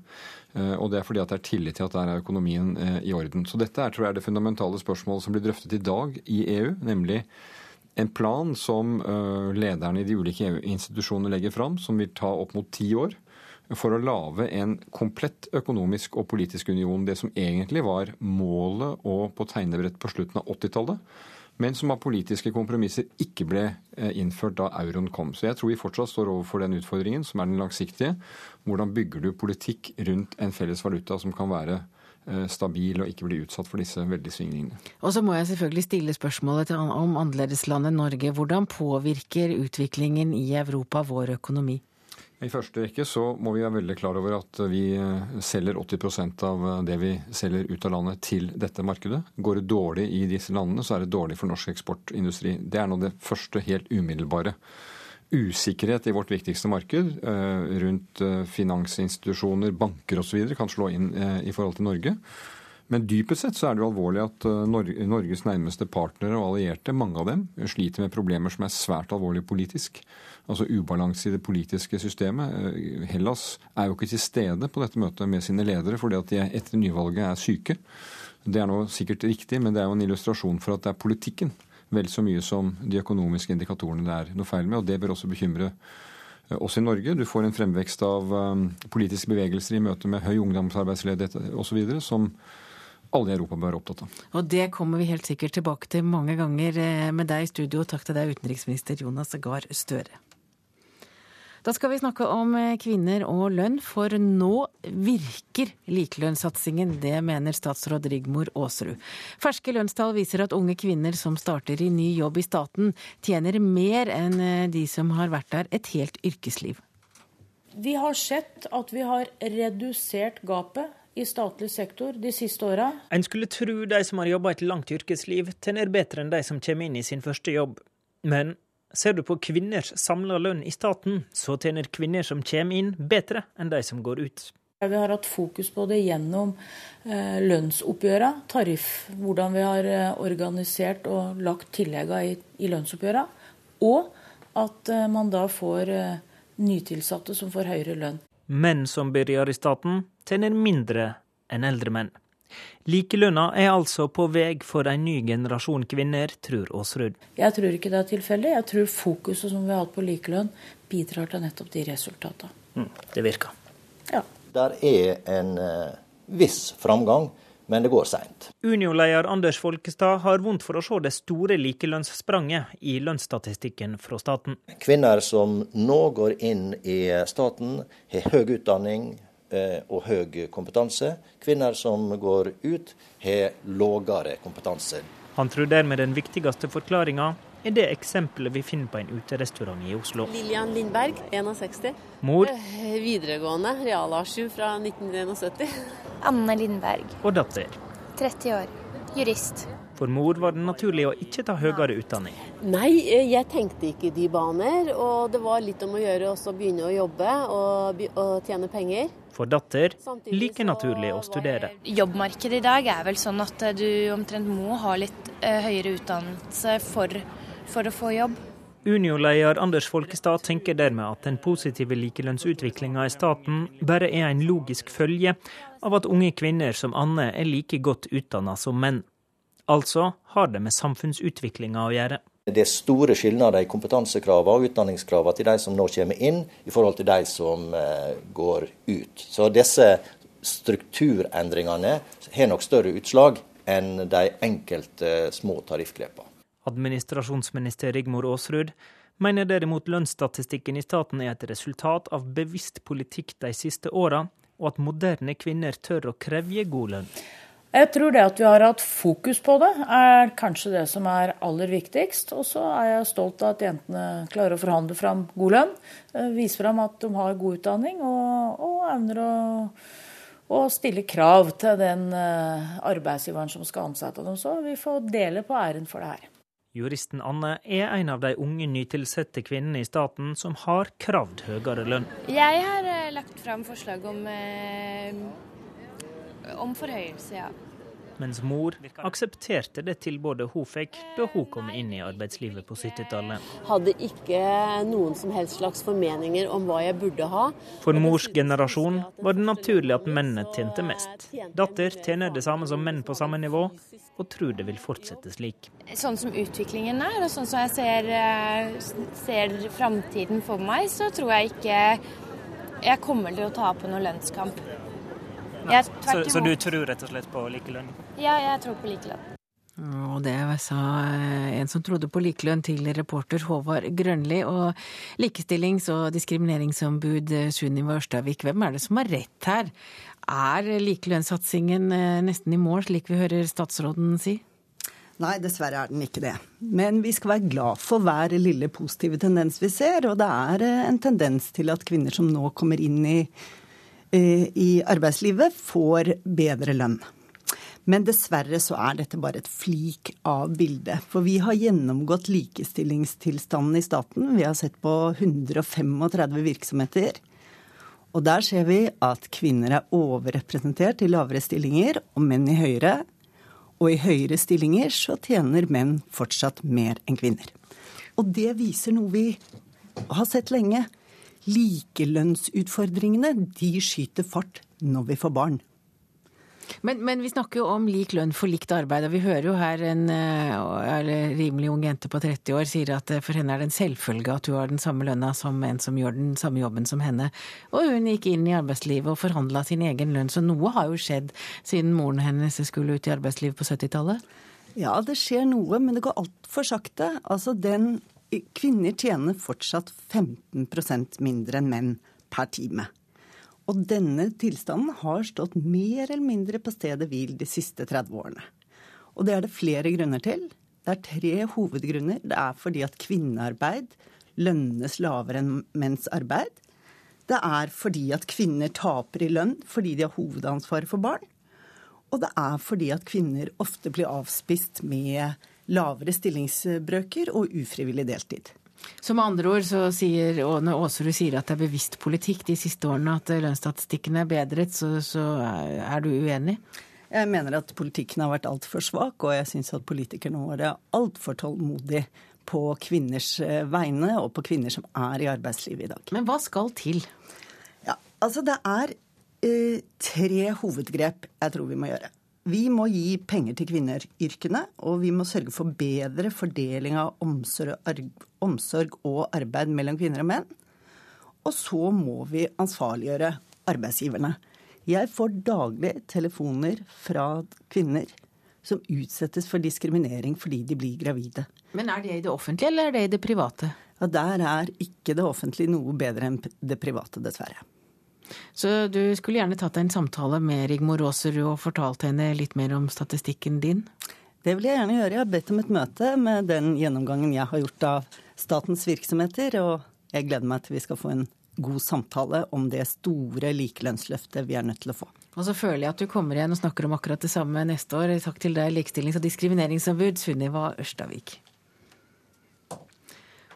Eh, og det er fordi at det er tillit til at der er økonomien eh, i orden. Så dette er tror jeg, er det fundamentale spørsmålet som blir drøftet i dag i EU, nemlig en plan som lederne i de ulike EU-institusjonene legger fram, som vil ta opp mot ti år for å lage en komplett økonomisk og politisk union. Det som egentlig var målet og på tegnebrett på slutten av 80-tallet, men som av politiske kompromisser ikke ble eh, innført da euroen kom. Så jeg tror vi fortsatt står overfor den utfordringen, som er den langsiktige. Hvordan bygger du politikk rundt en felles valuta som kan være eh, stabil og ikke bli utsatt for disse veldige svingningene. Og så må jeg selvfølgelig stille spørsmålet om annerledeslandet Norge. Hvordan påvirker utviklingen i Europa vår økonomi? I første rekke så må vi være veldig klar over at vi eh, selger 80 av eh, det vi selger ut av landet til dette markedet. Går det dårlig i disse landene, så er det dårlig for norsk eksportindustri. Det er nå det første helt umiddelbare. Usikkerhet i vårt viktigste marked eh, rundt finansinstitusjoner, banker osv. kan slå inn i forhold til Norge. Men dypest sett så er det jo alvorlig at Norges nærmeste partnere og allierte, mange av dem, sliter med problemer som er svært alvorlige politisk altså ubalanse i det politiske systemet. Eh, Hellas er jo ikke til stede på dette møtet med sine ledere fordi at de etter nyvalget er syke. Det er nå sikkert riktig, men det er jo en illustrasjon for at det er politikken vel så mye som de økonomiske indikatorene det er noe feil med. og Det bør også bekymre også oss i Norge. Du får en fremvekst av um, politiske bevegelser i møte med høy ungdomsarbeidsledighet osv. som alle i Europa bør være opptatt av. Og det kommer vi helt sikkert tilbake til mange ganger med deg i studio. Takk til deg, utenriksminister Jonas Gahr Støre. Da skal vi snakke om eh, kvinner og lønn, for nå virker likelønnssatsingen. Det mener statsråd Rigmor Aasrud. Ferske lønnstall viser at unge kvinner som starter i ny jobb i staten, tjener mer enn eh, de som har vært der et helt yrkesliv. Vi har sett at vi har redusert gapet i statlig sektor de siste åra. En skulle tro de som har jobba et langt yrkesliv, tjener bedre enn de som kommer inn i sin første jobb. Men Ser du på kvinners samla lønn i staten, så tjener kvinner som kommer inn, bedre enn de som går ut. Vi har hatt fokus på det gjennom eh, lønnsoppgjøra, tariff, hvordan vi har eh, organisert og lagt tilleggene i, i lønnsoppgjøra. Og at eh, man da får nytilsatte som får høyere lønn. Menn som begynner i staten, tjener mindre enn eldre menn. Likelønna er altså på vei for en ny generasjon kvinner, tror Aasrud. Jeg tror ikke det er tilfeldig. Jeg tror fokuset som vi har hatt på likelønn, bidrar til nettopp de resultatene. Mm, det virker. Ja. Der er en uh, viss framgang, men det går seint. Unio-leder Anders Folkestad har vondt for å se det store likelønnsspranget i lønnsstatistikken fra staten. Kvinner som nå går inn i staten, har høy utdanning, Eh, og høy kompetanse. Kvinner som går ut, har lavere kompetanse. Han tror dermed den viktigste forklaringa er det eksempelet vi finner på en uterestaurant i Oslo. Lillian Lindberg, 61. Mor. Eh, videregående, realarsiv fra 1971. Anne Lindberg. Og datter. 30 år. Jurist. For mor var det naturlig å ikke ta høyere utdanning. Nei, eh, jeg tenkte ikke de baner. Og det var litt om å gjøre å begynne å jobbe og, og tjene penger. For datter like naturlig å studere. Jobbmarkedet i dag er vel sånn at du omtrent må ha litt uh, høyere utdannelse for, for å få jobb. Unio-leder Anders Folkestad tenker dermed at den positive likelønnsutviklinga i staten bare er en logisk følge av at unge kvinner som Anne er like godt utdanna som menn. Altså har det med samfunnsutviklinga å gjøre. Det er store skillnader i kompetansekravene og utdanningskravene til de som nå kommer inn, i forhold til de som eh, går ut. Så disse strukturendringene har nok større utslag enn de enkelte små tariffgrepene. Administrasjonsminister Rigmor Aasrud mener derimot lønnsstatistikken i staten er et resultat av bevisst politikk de siste åra, og at moderne kvinner tør å kreve god lønn. Jeg tror det at vi har hatt fokus på det, er kanskje det som er aller viktigst. Og så er jeg stolt av at jentene klarer å forhandle fram god lønn. Eh, vise fram at de har god utdanning og, og evner å, å, stille krav til den eh, arbeidsgiveren som skal ansette dem. Så vi får dele på æren for det her. Juristen Anne er en av de unge nytilsatte kvinnene i staten som har kravd høyere lønn. Jeg har eh, lagt fram forslag om, om forhøyelse, ja mens mor aksepterte det tilbudet hun fikk da hun kom inn i arbeidslivet på 70-tallet. Hadde ikke noen som helst slags formeninger om hva jeg burde ha. For mors generasjon var det naturlig at mennene tjente mest. Datter tjener det samme som menn på samme nivå, og tror det vil fortsette slik. Sånn som utviklingen er, og sånn som jeg ser, eh, ser framtiden for meg, så tror jeg ikke jeg kommer til å tape noen lønnskamp. Så, så, du tror rett og slett på likelønn? Ja, jeg tror på likelønn. Og det sa eh, en som trodde på likelønn til reporter Håvard Grønli. Og likestillings- og diskrimineringsombud eh, Sunniva Ørstavik, hvem er det som har rett her? Er likelønnssatsingen eh, nesten i mål, slik vi hører statsråden si? Nei, dessverre er den ikke det. Men vi skal være glad for hver lille positive tendens vi ser. Og det er en tendens til at kvinner som nå kommer inn i i arbeidslivet får bedre lønn. Men dessverre så er dette bare et flik av bildet. For vi har gjennomgått likestillingstilstanden i staten. Vi har sett på 135 virksomheter. Og der ser vi at kvinner er overrepresentert i lavere stillinger og menn i høyere. Og i høyere stillinger så tjener menn fortsatt mer enn kvinner. Og det viser noe vi har sett lenge likelønnsutfordringene de skyter fart når vi får barn. Men, men, vi snakker jo om lik lønn for likt arbeid, og vi hører jo her en uh, rimelig ung jente på 30 år sier at uh, for henne er det en selvfølge at hun har den samme lønna som en som gjør den samme jobben som henne. Og hun gikk inn i arbeidslivet og forhandla sin egen lønn, så noe har jo skjedd siden moren hennes skulle ut i arbeidslivet på 70-tallet? Ja, det skjer noe, men det går altfor sakte. Altså den Kvinner tjener fortsatt 15% mindre enn menn per time. Og denne tilstanden har stått mer eller mindre på stedet hvil de siste 30 årene. Og det er det flere grunner til. Det er tre hovedgrunner. Det er fordi at kvinnearbeid lønnes lavere enn menns arbeid. Det er fordi at kvinner taper i lønn fordi de har hovedansvaret for barn. Og det er fordi at kvinner ofte blir avspist med lavere stillingsbrøker og ufrivillig deltid. Så med andre ord så sier når Aasrud sier at det er bevisst politikk de siste årene at lønnsstatistikken er bedret, så, så er du uenig? Jeg mener at politikken har vært altfor svak, og jeg syns at politikerne våre er altfor tålmodige på kvinners eh, vegne og på kvinner som er i arbeidslivet i dag. Men hva skal til? Ja, altså Det er eh, tre hovedgrep jeg tror vi må gjøre. Vi må gi penger til kvinneryrkene, og vi må sørge for bedre fordeling av omsorg og arbeid mellom kvinner og menn. Og så må vi ansvarliggjøre arbeidsgiverne. Jeg får daglig telefoner fra kvinner som utsettes for diskriminering fordi de blir gravide. Men er det i det offentlige, eller er det i det private? Ja, Der er ikke det offentlige noe bedre enn det private, dessverre. Så du skulle gjerne tatt en samtale med Rigmor Aasrud og fortalt henne litt mer om statistikken din? Det vil jeg gjerne gjøre. Jeg har bedt om et møte med den gjennomgangen jeg har gjort av statens virksomheter, og jeg gleder meg til vi skal få en god samtale om det store likelønnsløftet vi er nødt til å få. Og så føler jeg at du kommer igjen og snakker om akkurat det samme neste år. Takk til deg, likestillings- og diskrimineringsombud Sunniva Ørstavik.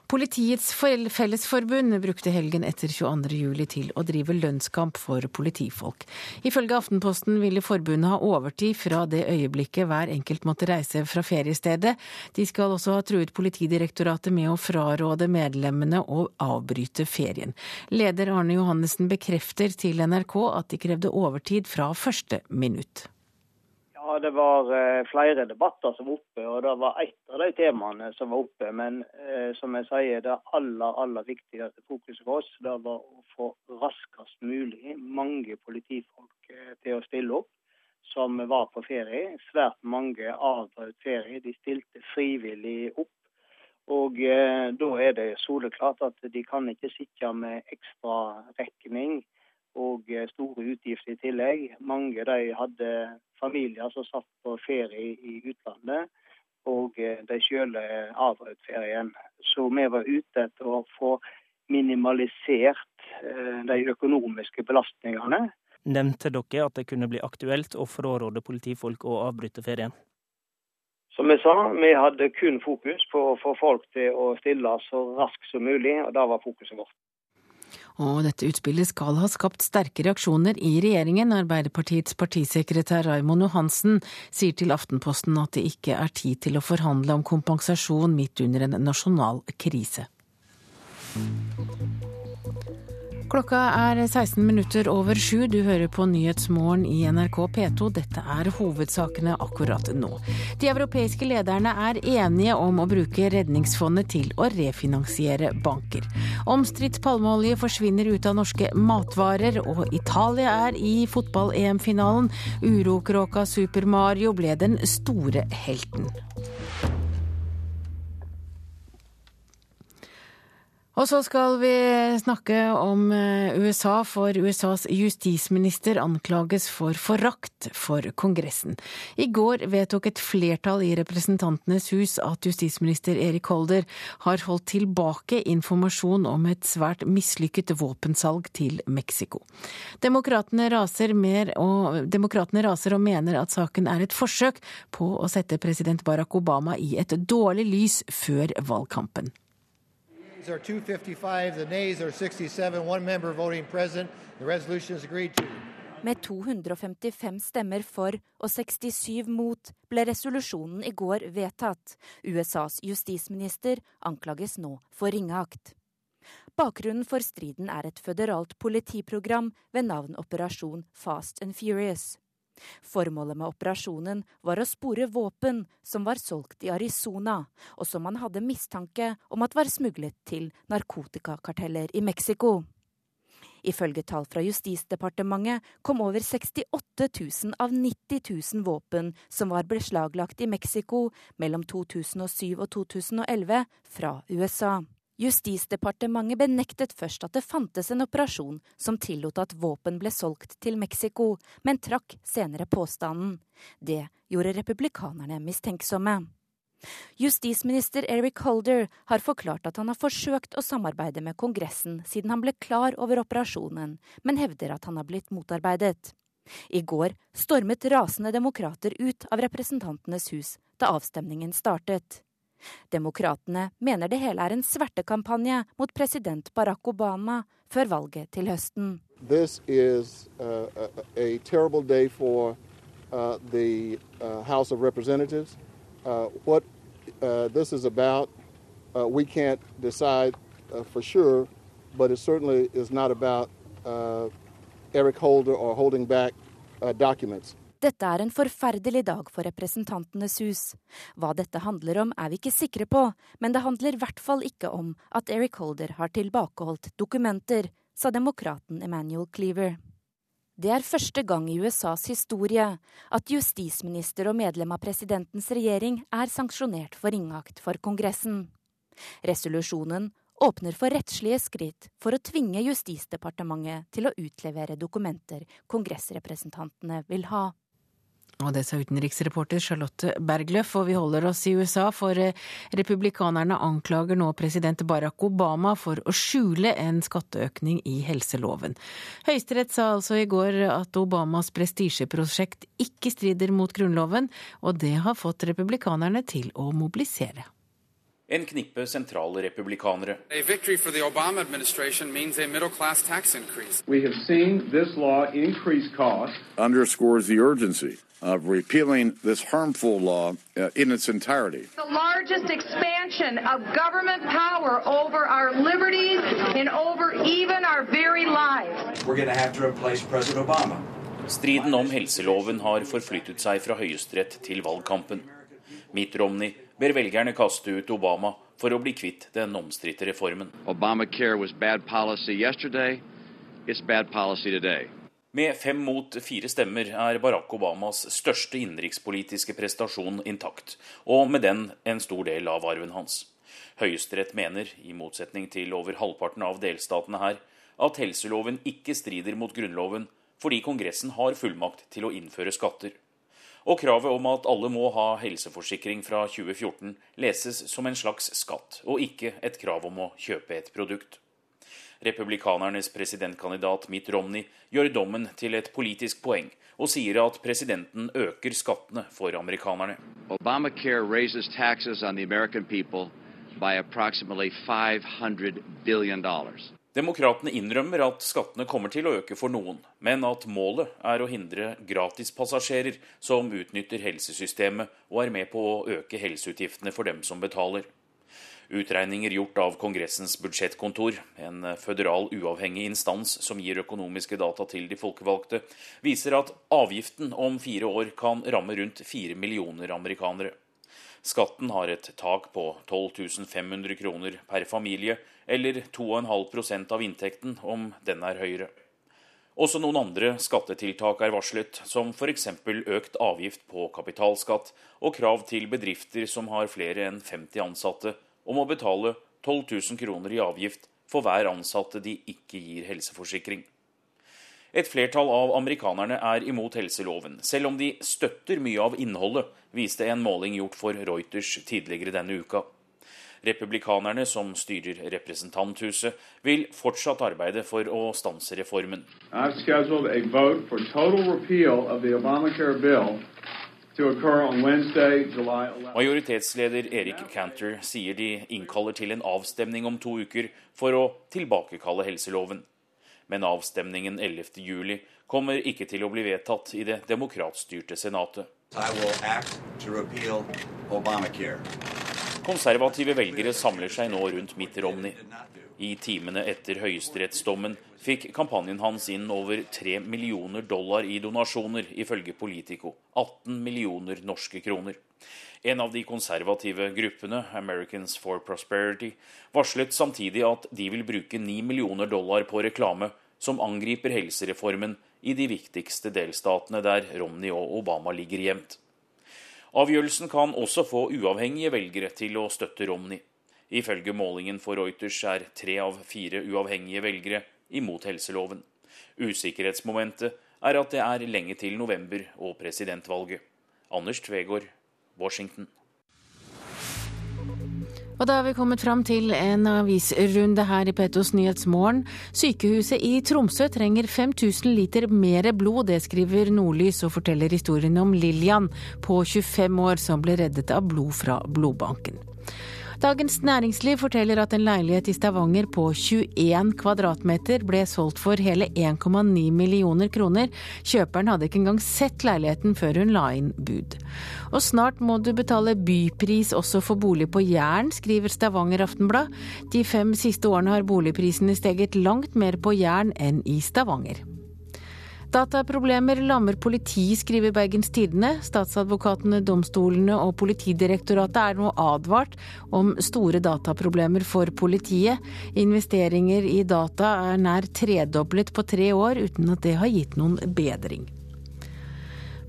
Politiets Fellesforbund brukte helgen etter 22.07 til å drive lønnskamp for politifolk. Ifølge Aftenposten ville forbundet ha overtid fra det øyeblikket hver enkelt måtte reise fra feriestedet. De skal også ha truet Politidirektoratet med å fraråde medlemmene å avbryte ferien. Leder Arne Johannessen bekrefter til NRK at de krevde overtid fra første minutt. Ja, Det var eh, flere debatter som var oppe, og det var ett av de temaene som var oppe. Men eh, som jeg sier, det aller aller viktigste fokuset for oss det var å få raskest mulig mange politifolk eh, til å stille opp som var på ferie. Svært mange avbrøt ferie. De stilte frivillig opp. Og eh, da er det soleklart at de kan ikke sitte med ekstra rekning og eh, store utgifter i tillegg. Mange de hadde familier som satt på ferie i utlandet, og eh, de sjøl avbrøt ferien. Så vi var ute etter å få minimalisert eh, de økonomiske belastningene. Nevnte dere at det kunne bli aktuelt å fraråde politifolk å avbryte ferien? Som jeg sa, vi hadde kun fokus på å få folk til å stille så raskt som mulig, og det var fokuset vårt. Og dette utspillet skal ha skapt sterke reaksjoner i regjeringen. Arbeiderpartiets partisekretær Raimond Johansen sier til Aftenposten at det ikke er tid til å forhandle om kompensasjon midt under en nasjonal krise. Klokka er 16 minutter over sju. Du hører på Nyhetsmorgen i NRK P2. Dette er hovedsakene akkurat nå. De europeiske lederne er enige om å bruke Redningsfondet til å refinansiere banker. Omstridt palmeolje forsvinner ut av norske matvarer, og Italia er i fotball-EM-finalen. Urokråka Super Mario ble den store helten. Og så skal vi snakke om eh, USA, for USAs justisminister anklages for forakt for Kongressen. I går vedtok et flertall i Representantenes hus at justisminister Erik Holder har holdt tilbake informasjon om et svært mislykket våpensalg til Mexico. Demokratene raser, og, demokratene raser og mener at saken er et forsøk på å sette president Barack Obama i et dårlig lys før valgkampen are 255, the nays are 67, one member voting present. The resolution is agreed to. Med 255 stemmer for og 67 mot ble resolusjonen i går vedtatt. USAs justisminister anklages nå for ringeakt. Bakgrunnen for striden er et føderalt politiprogram ved navn Operasjon Fast and Furious. Formålet med operasjonen var å spore våpen som var solgt i Arizona, og som man hadde mistanke om at var smuglet til narkotikakarteller i Mexico. Ifølge tall fra Justisdepartementet kom over 68 000 av 90 000 våpen som var beslaglagt i Mexico mellom 2007 og 2011, fra USA. Justisdepartementet benektet først at det fantes en operasjon som tillot at våpen ble solgt til Mexico, men trakk senere påstanden. Det gjorde republikanerne mistenksomme. Justisminister Eric Holder har forklart at han har forsøkt å samarbeide med Kongressen siden han ble klar over operasjonen, men hevder at han har blitt motarbeidet. I går stormet rasende demokrater ut av Representantenes hus da avstemningen startet. Demokratene mener det hele er en svertekampanje mot president Barack Obama før valget til høsten. This is uh, a, a day for uh, the uh, House of Representatives. Uh, what uh, this is uh, decide for sure, but it certainly is not about Eric Holder or holding back documents. Dette er en forferdelig dag for Representantenes hus. Hva dette handler om er vi ikke sikre på, men det handler i hvert fall ikke om at Eric Holder har tilbakeholdt dokumenter, sa demokraten Emmanuel Cleaver. Det er første gang i USAs historie at justisminister og medlem av presidentens regjering er sanksjonert for ringakt for Kongressen. Resolusjonen åpner for rettslige skritt for å tvinge Justisdepartementet til å utlevere dokumenter kongressrepresentantene vil ha. Og det sa utenriksreporter Charlotte Bergløff, og vi holder oss i USA, for eh, republikanerne anklager nå president Barack Obama for å skjule en skatteøkning i helseloven. Høyesterett sa altså i går at Obamas prestisjeprosjekt ikke strider mot Grunnloven, og det har fått republikanerne til å mobilisere en knippe sentrale republikanere. A victory for the Obama-administrasjonen betyr en middle class tax increase. We have seen this law increase costs. Underscores the urgency of repealing this harmful law uh, in its entirety. The largest expansion of government power over our liberties and over even our very lives. We're going to have to replace President Obama. Striden om helseloven har forflyttet seg fra Høyesterett til valgkampen. Mitt Romney ber velgerne kaste ut Obama for å bli kvitt den omstridte reformen. Med fem mot fire stemmer er Barack Obamas største innenrikspolitiske prestasjon intakt, og med den en stor del av arven hans. Høyesterett mener, i motsetning til over halvparten av delstatene her, at helseloven ikke strider mot Grunnloven fordi Kongressen har fullmakt til å innføre skatter og kravet om at alle må ha helseforsikring fra 2014 leses som en slags skatt, og ikke et krav om å kjøpe et produkt. Republikanernes presidentkandidat Mitt Romney gjør dommen til et politisk poeng, og sier at presidenten øker skattene for amerikanerne. Obamacare raises taxes on the American people by approximately 500 billion dollars. Demokratene innrømmer at skattene kommer til å øke for noen, men at målet er å hindre gratispassasjerer som utnytter helsesystemet og er med på å øke helseutgiftene for dem som betaler. Utregninger gjort av Kongressens budsjettkontor, en føderal uavhengig instans som gir økonomiske data til de folkevalgte, viser at avgiften om fire år kan ramme rundt fire millioner amerikanere. Skatten har et tak på 12 500 kroner per familie, eller 2,5% av inntekten om den er høyere. Også noen andre skattetiltak er varslet, som f.eks. økt avgift på kapitalskatt og krav til bedrifter som har flere enn 50 ansatte, om må betale 12 000 kroner i avgift for hver ansatte de ikke gir helseforsikring. Et flertall av amerikanerne er imot helseloven, selv om de støtter mye av innholdet, viste en måling gjort for Reuters tidligere denne uka. Republikanerne, som styrer Representanthuset, vil fortsatt arbeide for å stanse reformen. Majoritetsleder Erik Cantor sier de innkaller til en avstemning om to uker for å tilbakekalle helseloven men avstemningen 11.7 kommer ikke til å bli vedtatt i det demokratstyrte senatet. Konservative velgere samler seg nå rundt Mitt Romney. I timene etter høyesterettsdommen fikk kampanjen hans inn over 3 millioner dollar i donasjoner, ifølge Politico. 18 millioner norske kroner. En av de konservative gruppene, Americans for Prosperity, varslet samtidig at de vil bruke 9 millioner dollar på reklame som angriper helsereformen i de viktigste delstatene der Romney og Obama ligger gjemt. Avgjørelsen kan også få uavhengige velgere til å støtte Romney. Ifølge målingen for Reuters er tre av fire uavhengige velgere imot helseloven. Usikkerhetsmomentet er at det er lenge til november og presidentvalget. Anders Tvegård, Washington. Og da har vi kommet fram til en avisrunde her i Petos Nyhetsmorgen. Sykehuset i Tromsø trenger 5000 liter mer blod, det skriver Nordlys og forteller historien om Lillian på 25 år som ble reddet av blod fra blodbanken. Dagens Næringsliv forteller at en leilighet i Stavanger på 21 kvadratmeter ble solgt for hele 1,9 millioner kroner. Kjøperen hadde ikke engang sett leiligheten før hun la inn bud. Og snart må du betale bypris også for bolig på Jæren, skriver Stavanger Aftenblad. De fem siste årene har boligprisene steget langt mer på Jæren enn i Stavanger. Dataproblemer lammer politi, skriver Bergens Tidende. Statsadvokatene, domstolene og Politidirektoratet er nå advart om store dataproblemer for politiet. Investeringer i data er nær tredoblet på tre år, uten at det har gitt noen bedring.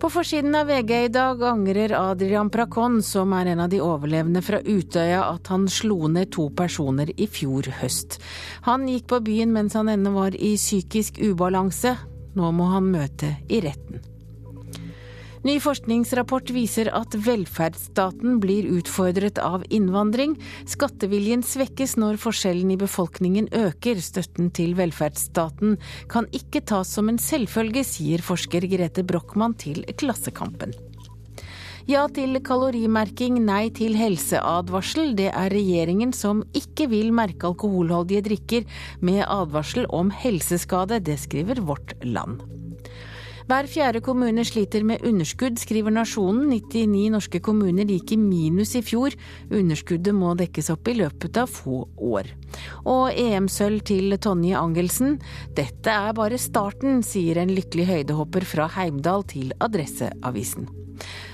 På forsiden av VG i dag angrer Adrian Prakon, som er en av de overlevende fra Utøya, at han slo ned to personer i fjor høst. Han gikk på byen mens han ennå var i psykisk ubalanse. Nå må han møte i retten. Ny forskningsrapport viser at velferdsstaten blir utfordret av innvandring. Skatteviljen svekkes når forskjellen i befolkningen øker. Støtten til velferdsstaten kan ikke tas som en selvfølge, sier forsker Grete Brochmann til Klassekampen. Ja til kalorimerking, nei til helseadvarsel. Det er regjeringen som ikke vil merke alkoholholdige drikker med advarsel om helseskade. Det skriver Vårt Land. Hver fjerde kommune sliter med underskudd, skriver Nasjonen. 99 norske kommuner gikk i minus i fjor. Underskuddet må dekkes opp i løpet av få år. Og EM-sølv til Tonje Angelsen. Dette er bare starten, sier en lykkelig høydehopper fra Heimdal til Adresseavisen.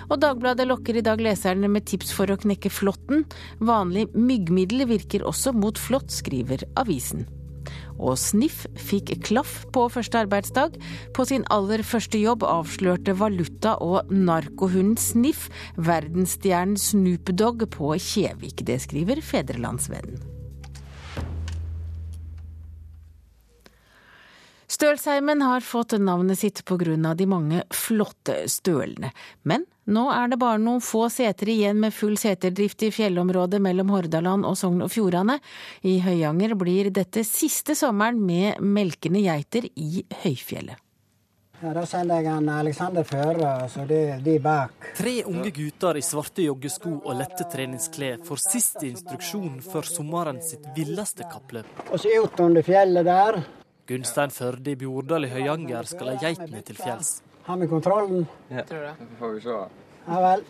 Og Dagbladet lokker i dag leserne med tips for å knekke flåtten. Vanlig myggmiddel virker også mot flått, skriver avisen. Og Sniff fikk klaff på første arbeidsdag. På sin aller første jobb avslørte valuta- og narkohunden Sniff verdensstjernen Snoop Dogg på Kjevik. Det skriver Fedrelandsvennen. Stølsheimen har fått navnet sitt pga. de mange flotte stølene. Men nå er det bare noen få seter igjen med full seterdrift i fjellområdet mellom Hordaland og Sogn og Fjordane. I Høyanger blir dette siste sommeren med melkende geiter i høyfjellet. Ja, Da sender jeg en Alexander føre, så det er de bak. Tre unge gutter i svarte joggesko og lette treningsklær får siste instruksjon før sommeren sitt villeste kappløp. Og så ut under fjellet der. Gunstein Førde i Bjordal i Høyanger skal ha geitene til fjells. Har vi kontrollen? Ja, det får vi se. Ja vel.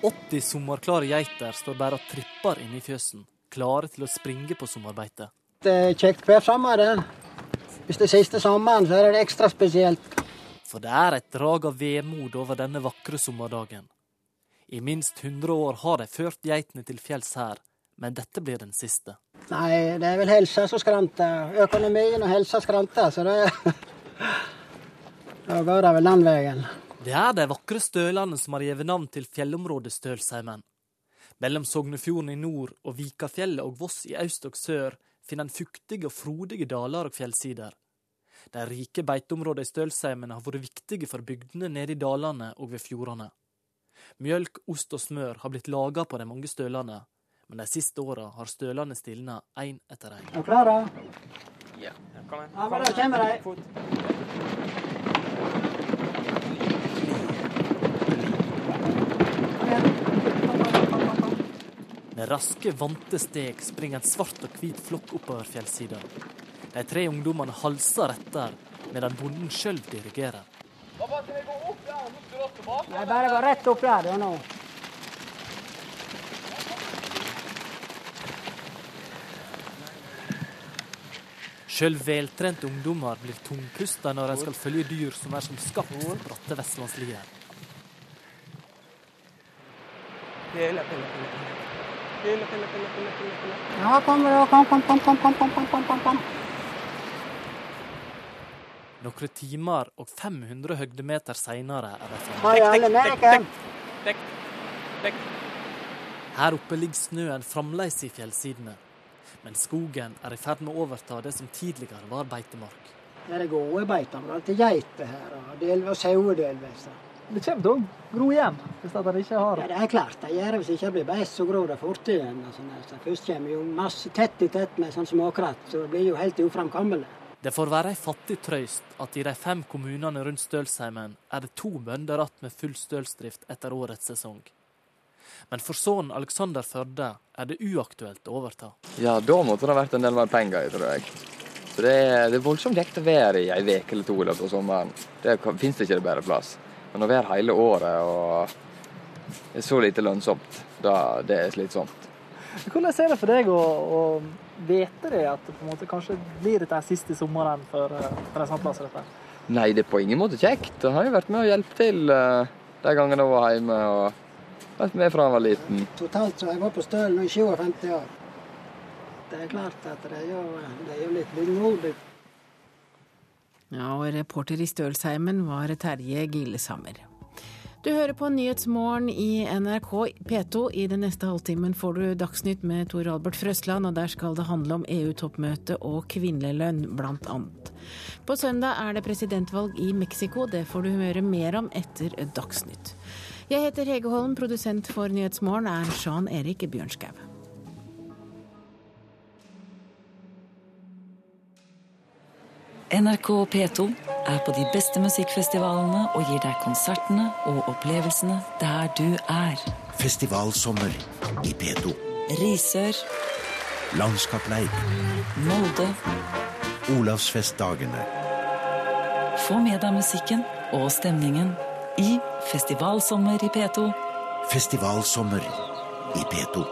80 sommerklare geiter står bare og tripper inne i fjøsen, klare til å springe på sommerbeite. Det er kjekt hver sommer. det. Hvis det er siste sommeren, så er det ekstra spesielt. For det er et drag av vemod over denne vakre sommerdagen. I minst 100 år har de ført geitene til fjells her, men dette blir den siste. Nei, det er vel helsa som skranter. Økonomien og helsa skranter, så det Da går det vel den veien. Det er de vakre stølene som har gitt navn til fjellområdet Stølsheimen. Mellom Sognefjorden i nord og Vikafjellet og Voss i øst og sør finner en fuktige og frodige daler og fjellsider. De rike beiteområdene i Stølsheimen har vært viktige for bygdene nede i dalene og ved fjordene. Mjølk, ost og smør har blitt laga på de mange stølene, men de siste åra har stølene stilna én etter én. Er du klare? Ja. Ja, men da kommer de. Med raske, vante steg springer en svart og hvit flokk oppover fjellsida. De tre ungdommene halser etter, medan bonden sjøl dirigerer. Nei, bare gå rett opp der, du nå. Sjøl veltrente ungdommer blir tungpusta når en skal følge dyr som er som skapt for bratte vestlandslier. Ja, kom. Kom, kom, kom, kom, kom, kom, kom, kom, kom, kom. Noen timer og 500 høgdemeter seinere er de framme. Her oppe ligger snøen fremdeles i fjellsidene. Men skogen er i ferd med å overta det som tidligere var beitemark. Det er gode beiteområder til geiter her, og delvis sauer delvis. Det kommer til å gro igjen hvis de ikke har Ja, det er klart det gjør det. Hvis det ikke blir beist, så gror det fort igjen. Altså, først kommer jo masse tett i tett med sånn småkratt, så det blir jo helt uframkommelig. Det får være ei fattig trøyst at i de fem kommunene rundt Stølsheimen er det to bønder igjen med full stølsdrift etter årets sesong. Men for sønnen Alexander Førde er det uaktuelt å overta. Ja, da måtte det ha vært en del mer penger i, tror jeg. Så det er, det er voldsomt kjekt å være i ei uke eller to i løpet av sommeren. Det finnes det ikke bedre plass. Men å være hele året og det er så lite lønnsomt, da, det er slitsomt. Hvordan er det for deg å, å vite det, at det på en måte kanskje blir dette siste sommeren for, eh, for en sånn plass? Dette? Nei, det er på ingen måte kjekt. Jeg har jo vært med og hjulpet til uh, de gangene jeg var hjemme. og vært med fra jeg var liten. Totalt så jeg var på Stølen i 57 år. Det er klart at det er jo, det er jo litt vemodig. Ja, og reporter i Stølsheimen var Terje Gillesammer. Du hører på Nyhetsmorgen i NRK P2. I den neste halvtimen får du Dagsnytt med Tor Albert Frøsland, og der skal det handle om EU-toppmøte og kvinnelønn, blant annet. På søndag er det presidentvalg i Mexico. Det får du høre mer om etter Dagsnytt. Jeg heter Hege Holm, produsent for Nyhetsmorgen er Jean Erik Bjørnskau. NRK P2 er på de beste musikkfestivalene og gir deg konsertene og opplevelsene der du er. Festivalsommer i P2. Risør. Landskapleik. Molde. Olavsfestdagene. Få med deg musikken og stemningen i Festivalsommer i P2. Festivalsommer i P2.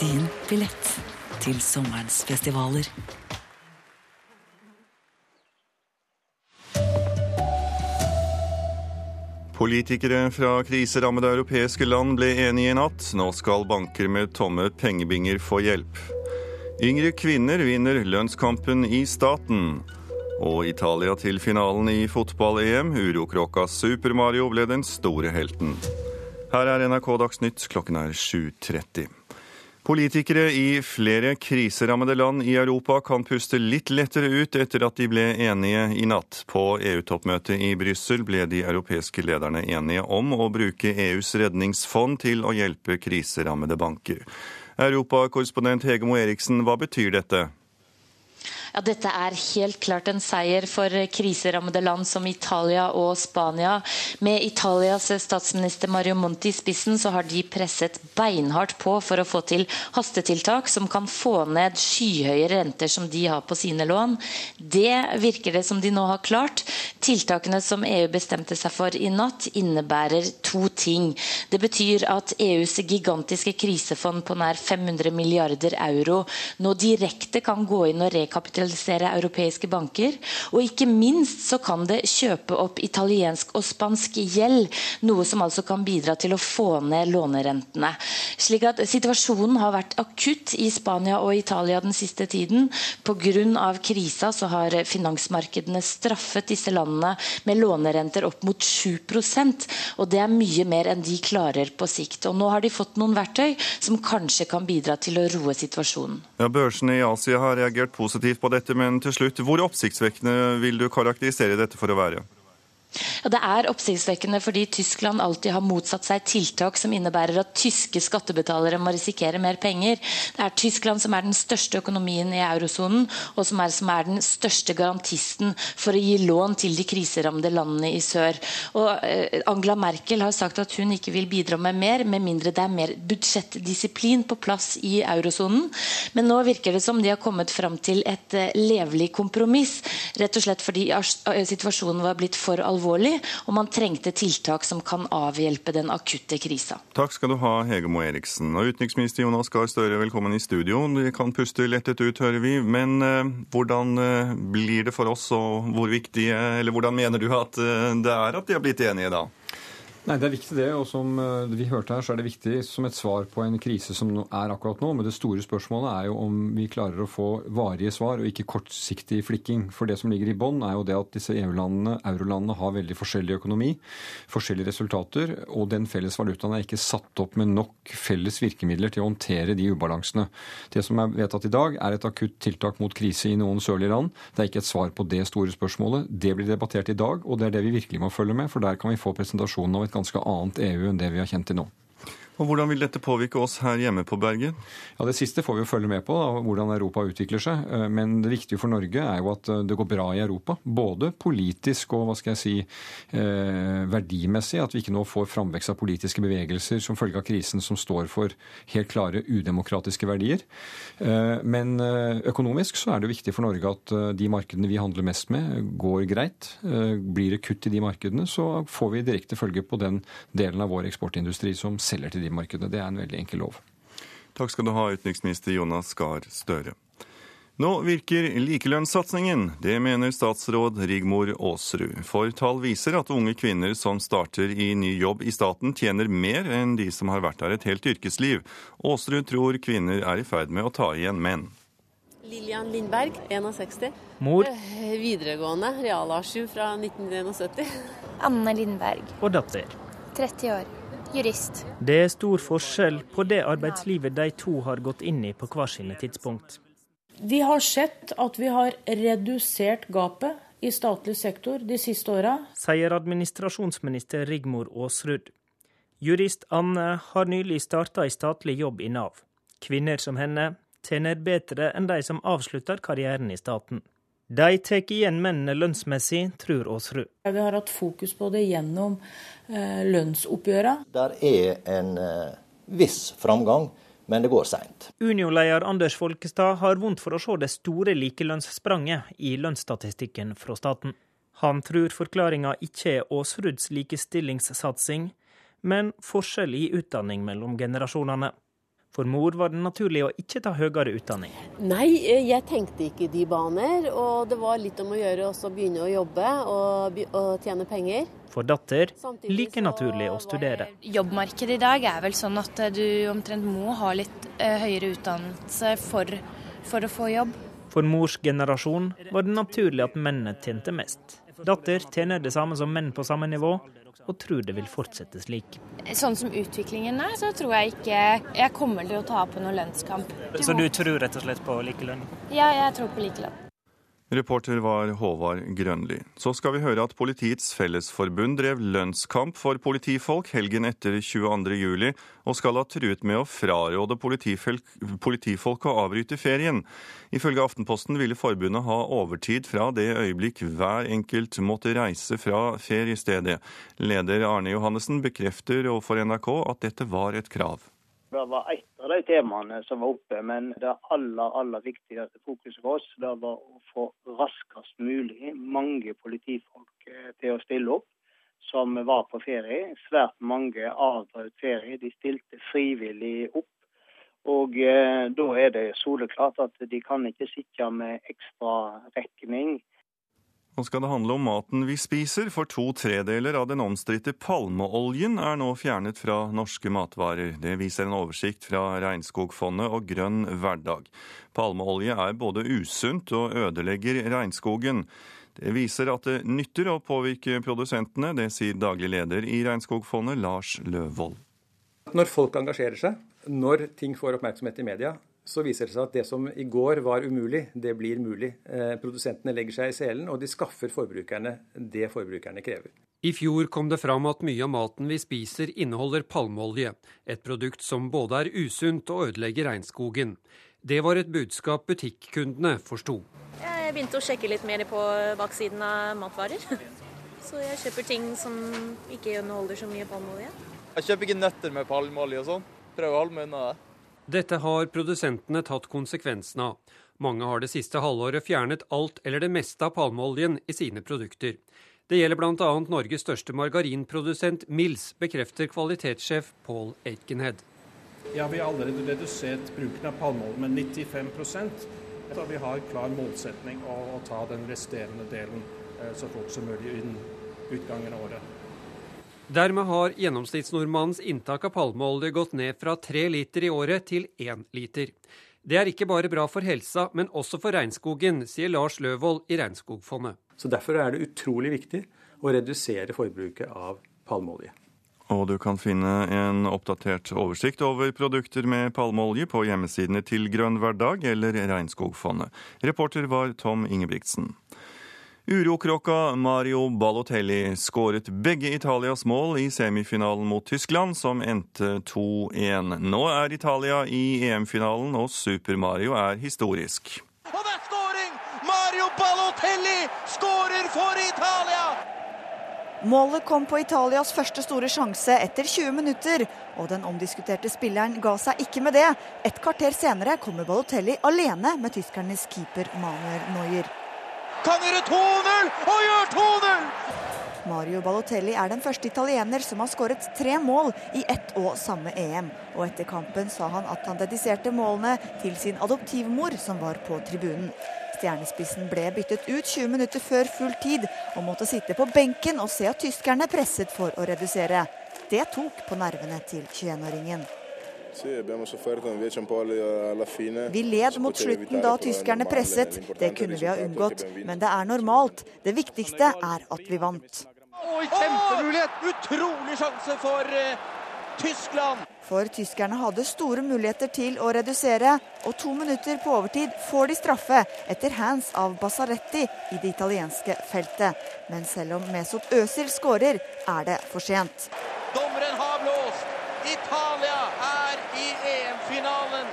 Din billett til sommerens festivaler. Politikere fra kriserammede europeiske land ble enige i natt. Nå skal banker med tomme pengebinger få hjelp. Yngre kvinner vinner lønnskampen i staten. Og Italia til finalen i fotball-EM. Urokråka Super Mario ble den store helten. Her er NRK Dagsnytt, klokken er 7.30. Politikere i flere kriserammede land i Europa kan puste litt lettere ut etter at de ble enige i natt. På EU-toppmøtet i Brussel ble de europeiske lederne enige om å bruke EUs redningsfond til å hjelpe kriserammede banker. Europakorrespondent Hege Mo Eriksen, hva betyr dette? Ja, dette er helt klart en seier for kriserammede land som Italia og Spania. Med Italias statsminister Mario Monti i spissen så har de presset beinhardt på for å få til hastetiltak som kan få ned skyhøye renter som de har på sine lån. Det virker det som de nå har klart. Tiltakene som EU bestemte seg for i natt, innebærer to ting. Det betyr at EUs gigantiske krisefond på nær 500 milliarder euro nå direkte kan gå inn og rekapitalisere europeiske banker. Og ikke minst så kan det kjøpe opp italiensk og spansk gjeld, noe som altså kan bidra til å få ned lånerentene. Slik at Situasjonen har vært akutt i Spania og Italia den siste tiden. Pga. krisa så har finansmarkedene straffet disse landene med lånerenter opp mot 7% og Det er mye mer enn de klarer på sikt. Og Nå har de fått noen verktøy som kanskje kan bidra til å roe situasjonen. Ja, Børsene i Asia har reagert positivt på dette, men til slutt, hvor oppsiktsvekkende vil du karakterisere dette for å være? Ja, det er oppsiktsvekkende fordi Tyskland alltid har motsatt seg tiltak som innebærer at tyske skattebetalere må risikere mer penger. Det er Tyskland som er den største økonomien i eurosonen, og som er, som er, den største garantisten for å gi lån til de kriserammede landene i sør. Og eh, Angela Merkel har sagt at hun ikke vil bidra med mer, med mindre det er mer budsjettdisiplin på plass i eurosonen. Men nå virker det som de har kommet fram til et eh, levelig kompromiss, rett og slett fordi situasjonen var blitt for alvorlig alvorlig, og man trengte tiltak som kan avhjelpe den akutte krisa. Takk skal du ha, Hege Moe Eriksen. Og utenriksminister Jonas Gahr Støre, velkommen i studio. Vi kan puste lettet ut, hører vi. Men eh, hvordan eh, blir det for oss, og hvor viktig, eller hvordan mener du at eh, det er at de har blitt enige da? Nei, Det er viktig det. Og som eh, vi hørte her, så er det viktig som et svar på en krise som er akkurat nå. Men det store spørsmålet er jo om vi klarer å få varige svar og ikke kortsiktig flikking. For det som ligger i bånn, er jo det at disse EU-landene, eurolandene, har veldig forskjellig økonomi, forskjellige resultater, og den felles valutaen er ikke satt opp med nok felles virkemidler til å håndtere de ubalansene. Det som er vedtatt i dag, er et akutt tiltak mot krise i noen sørlige land. Det er ikke et svar på det store spørsmålet. Det blir debattert i dag, og det er det vi virkelig må følge med, for der kan vi få presentasjonen av et ganske annet EU enn det vi har kjent til nå. Og Hvordan vil dette påvirke oss her hjemme på Bergen? Ja, Det siste får vi jo følge med på, da, hvordan Europa utvikler seg. Eh, men det viktige for Norge er jo at eh, det går bra i Europa. Både politisk og hva skal jeg si, eh, verdimessig. At vi ikke nå får framvekst av politiske bevegelser som følge av krisen som står for helt klare udemokratiske verdier. Eh, men eh, økonomisk så er det viktig for Norge at eh, de markedene vi handler mest med, går greit. Blir det kutt i de markedene, så får vi direkte følge på den delen av vår eksportindustri som selger til de markedene. Det er en veldig enkel lov. Takk skal du ha, utenriksminister Jonas Gahr Støre. Nå virker likelønnssatsingen. Det mener statsråd Rigmor Aasrud. For tall viser at unge kvinner som starter i ny jobb i staten, tjener mer enn de som har vært der et helt yrkesliv. Aasrud tror kvinner er i ferd med å ta igjen menn. Lillian Lindberg, 61. Mor. Eh, videregående, realarsu fra 1971. Anne Lindberg. Og datter. 30 år jurist. Det er stor forskjell på det arbeidslivet de to har gått inn i på hver sine tidspunkt. Vi har sett at vi har redusert gapet i statlig sektor de siste åra. Sier administrasjonsminister Rigmor Aasrud. Jurist Anne har nylig starta i statlig jobb i Nav. Kvinner som henne tjener bedre enn de som avslutter karrieren i staten. De tar igjen mennene lønnsmessig, tror Aasrud. Vi har hatt fokus på det gjennom eh, lønnsoppgjøra. Der er en eh, viss framgang, men det går seint. Unio-leder Anders Folkestad har vondt for å se det store likelønnsspranget i lønnsstatistikken fra staten. Han tror forklaringa ikke er Aasruds likestillingssatsing, men forskjell i utdanning mellom generasjonene. For mor var det naturlig å ikke ta høyere utdanning. Nei, eh, jeg tenkte ikke de baner. Og det var litt om å gjøre å begynne å jobbe og, og, tjene penger. For datter like naturlig å studere. Jobbmarkedet i dag er vel sånn at eh, du omtrent må ha litt uh, høyere utdannelse for, for å få jobb. For mors generasjon var det naturlig at mennene tjente mest. Datter tjener det samme som menn på samme nivå, og tror det vil fortsette slik. Sånn som utviklingen er, så tror jeg ikke jeg kommer til å tape noen lønnskamp. Så du tror rett og slett på likelønn? Ja, jeg tror på likelønn. Reporter var Håvard Grønli. Så skal vi høre at Politiets Fellesforbund drev lønnskamp for politifolk helgen etter 22.07, og skal ha truet med å fraråde politifolk å avbryte ferien. Ifølge Aftenposten ville forbundet ha overtid fra det øyeblikk hver enkelt måtte reise fra feriestedet. Leder Arne Johannessen bekrefter overfor NRK at dette var et krav. Det var ett av de temaene som var oppe, men det aller aller viktigste fokuset for oss det var å få raskest mulig mange politifolk eh, til å stille opp som var på ferie. Svært mange avbrøt ferie. De stilte frivillig opp. Og eh, da er det soleklart at de kan ikke sitte med ekstra regning nå skal det handle om maten vi spiser, for to tredeler av den omstridte palmeoljen er nå fjernet fra norske matvarer. Det viser en oversikt fra Regnskogfondet og Grønn hverdag. Palmeolje er både usunt og ødelegger regnskogen. Det viser at det nytter å påvirke produsentene, det sier daglig leder i Regnskogfondet, Lars Løvold. Når folk engasjerer seg, når ting får oppmerksomhet i media, så viser det seg at det som i går var umulig, det blir mulig. Eh, produsentene legger seg i selen, og de skaffer forbrukerne det forbrukerne krever. I fjor kom det fram at mye av maten vi spiser inneholder palmeolje, et produkt som både er usunt og ødelegger regnskogen. Det var et budskap butikkundene forsto. Jeg begynte å sjekke litt mer på baksiden av matvarer. *laughs* Så jeg kjøper ting som ikke inneholder så mye palmeolje. Jeg kjøper ikke nøtter med palmeolje og sånn. Prøver å holde meg unna det. Dette har produsentene tatt konsekvensen av. Mange har det siste halvåret fjernet alt eller det meste av palmeoljen i sine produkter. Det gjelder bl.a. Norges største margarinprodusent Mills, bekrefter kvalitetssjef Paul Aitkenhead. Ja, Vi har allerede redusert bruken av palmeolje med 95% Vi har klar målsetning å ta den resterende delen eh, så fort som mulig innen utgangen av året. Dermed har gjennomsnittsnordmannens inntak av palmeolje gått ned fra tre liter i året til én liter. Det er ikke bare bra for helsa, men også for regnskogen, sier Lars Løvold i Regnskogfondet. Så Derfor er det utrolig viktig å redusere forbruket av palmeolje. Og du kan finne en oppdatert oversikt over produkter med palmeolje på hjemmesidene til Grønn hverdag eller Regnskogfondet. Reporter var Tom Ingebrigtsen. Urokråka Mario Balotelli skåret begge Italias mål i semifinalen mot Tyskland, som endte 2-1. Nå er Italia i EM-finalen, og Super Mario er historisk. Og det er skåring! Mario Balotelli skårer for Italia! Målet kom på Italias første store sjanse etter 20 minutter, og den omdiskuterte spilleren ga seg ikke med det. Et kvarter senere kommer Balotelli alene med tyskernes keeper Manuel Neuer kan gjøre 2-0 og gjør 2-0! Mario Balotelli er den første italiener som har skåret tre mål i ett og samme EM. Og etter kampen sa han at han dediserte målene til sin adoptivmor, som var på tribunen. Stjernespissen ble byttet ut 20 minutter før full tid, og måtte sitte på benken og se at tyskerne presset for å redusere. Det tok på nervene til 21-åringen. Vi led mot slutten da tyskerne presset. Det kunne vi ha unngått, men det er normalt. Det viktigste er at vi vant. Oi, kjempemulighet! Utrolig sjanse for uh, Tyskland! For tyskerne hadde store muligheter til å redusere, og to minutter på overtid får de straffe etter hands av Bassaretti i det italienske feltet. Men selv om Mesut Özil skårer, er det for sent. Dommeren har blåst! Italia er i EM-finalen!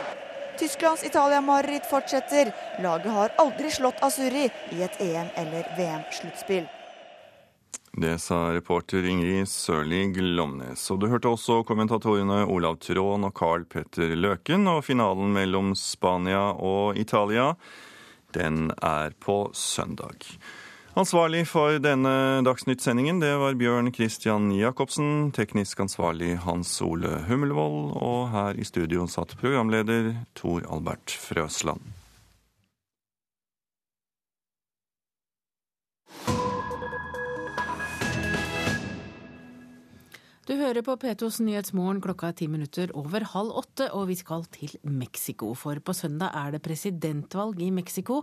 Tysklands Italia-mareritt fortsetter. Laget har aldri slått Asuri i et EM- eller VM-sluttspill. Det sa reporter Ingrid Sørli Glomnes. Og du hørte også kommentatorene Olav Tråen og Carl Petter Løken. Og finalen mellom Spania og Italia, den er på søndag. Ansvarlig for denne Dagsnytt-sendingen det var Bjørn Christian Jacobsen, teknisk ansvarlig Hans Ole Hummelvold, og her i studio satt programleder Tor Albert Frøsland. Du hører på P2s Nyhetsmorgen klokka er ti minutter over halv åtte, og vi skal til Mexico. For på søndag er det presidentvalg i Mexico,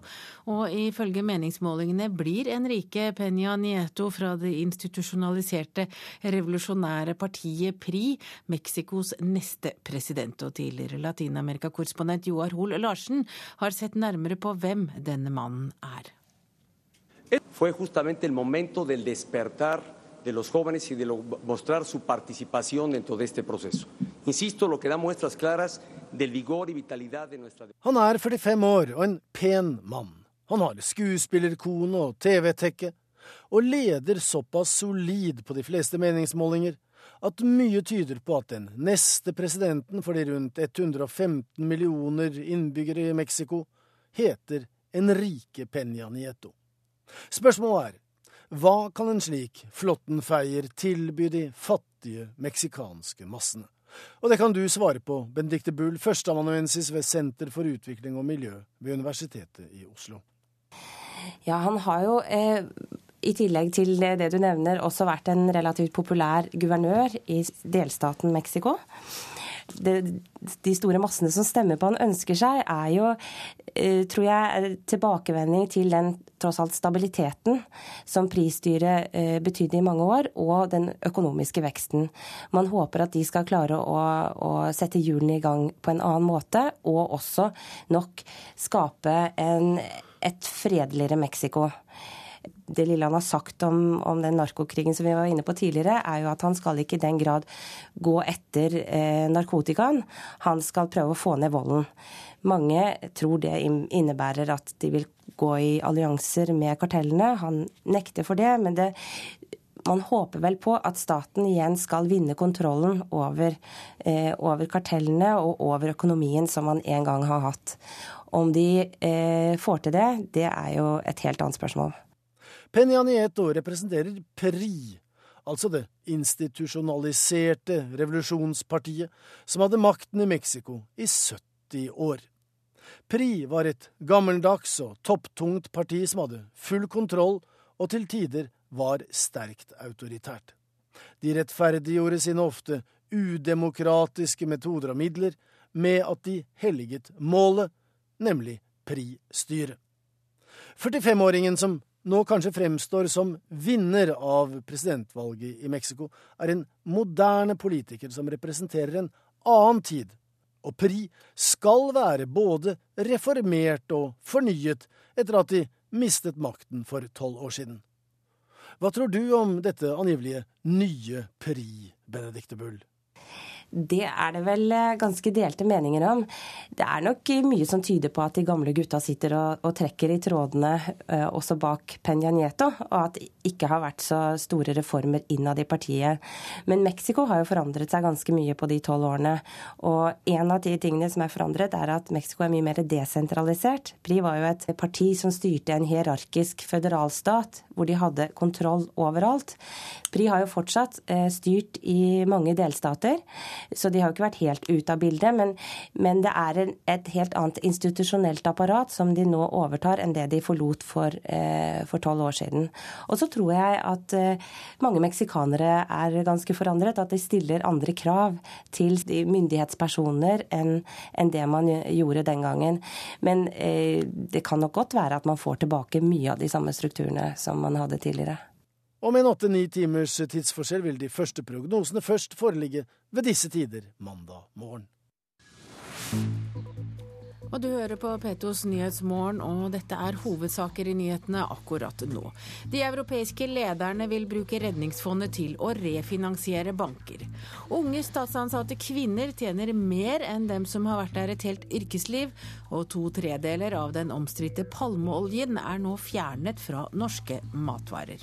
og ifølge meningsmålingene blir Enrique Peña Nieto fra det institusjonaliserte revolusjonære partiet PRI Mexicos neste president. Og tidligere Latin-Amerika-korrespondent Joar Hoel Larsen har sett nærmere på hvem denne mannen er. Fue justamente el momento del despertar de los jóvenes y de lo, mostrar su participación dentro de este proceso. Insisto, lo que da muestras claras del vigor y vitalidad de nuestra Han er 45 år og en pen mann. Han har skuespillerkone og TV-tekke, og leder såpass solid på de fleste meningsmålinger at mye tyder på at den neste presidenten for de rundt 115 millioner innbyggere i Mexico heter Enrique Peña Nieto. Spørsmålet er hva kan en slik flåttenfeier tilby de fattige meksikanske massene? Og det kan du svare på, Benedicte Bull, førsteamanuensis ved Senter for utvikling og miljø ved Universitetet i Oslo. Ja, han har jo eh, i tillegg til det du nevner, også vært en relativt populær guvernør i delstaten Mexico det, de store massene som stemmer på han, ønsker seg, er jo, eh, tror jeg, tilbakevending til den tross alt stabiliteten som prisstyret eh, betydde i mange år, og den økonomiske veksten. Man håper at de skal klare å, å sette hjulene i gang på en annen måte, og også nok skape en, et fredeligere Mexico det lille han har sagt om, om, den narkokrigen som vi var inne på tidligere, er jo at han skal ikke i den grad gå etter eh, narkotikaen. Han skal prøve å få ned volden. Mange tror det innebærer at de vil gå i allianser med kartellene. Han nekter for det, men det, man håper vel på at staten igjen skal vinne kontrollen over, eh, over kartellene og over økonomien som man en gang har hatt. Om de eh, får til det, det er jo et helt annet spørsmål. Peña Nieto representerer PRI, altså det institusjonaliserte revolusjonspartiet som hadde makten i Mexico i 70 år. PRI var et gammeldags og topptungt parti som hadde full kontroll og til tider var sterkt autoritært. De rettferdiggjorde sine ofte udemokratiske metoder og midler med at de helliget målet, nemlig PRI-styret. 45-åringen som nå kanskje fremstår som vinner av presidentvalget i Mexico, er en moderne politiker som representerer en annen tid. Og PRI skal være både reformert og fornyet etter at de mistet makten for tolv år siden. Hva tror du om dette angivelige nye Pri, Benedicte Bull? Det er det vel eh, ganske delte meninger om. Det er nok mye som tyder på at de gamle gutta sitter og, og trekker i trådene uh, også bak Peña Nieto, og at det ikke har vært så store reformer innad i partiet. Men Mexico har jo forandret seg ganske mye på de tolv årene. Og en av de tingene som er forandret, er at Mexico er mye mer desentralisert. PRI var jo et parti som styrte en hierarkisk føderalstat, hvor de hadde kontroll overalt. PRI har jo fortsatt uh, styrt i mange delstater. Så de har jo ikke vært helt ute av bildet. Men, men det er en, et helt annet institusjonelt apparat som de nå overtar enn det de forlot for eh, tolv år siden. Og så tror jeg at eh, mange meksikanere er ganske forandret. At de stiller andre krav til myndighetspersoner enn en det man gjorde den gangen. Men eh, det kan nok godt være at man får tilbake mye av de samme strukturene som man hadde tidligere. Om en åtte-ni timers tidsforskjell vil de første prognosene først foreligge ved disse tider mandag morgen. Og du hører på Petos Nyhetsmorgen, og dette er hovedsaker i nyhetene akkurat nå. De europeiske lederne vil bruke redningsfondet til å refinansiere banker. Unge statsansatte kvinner tjener mer enn dem som har vært der et helt yrkesliv, og to tredeler av den omstridte palmeoljen er nå fjernet fra norske matvarer.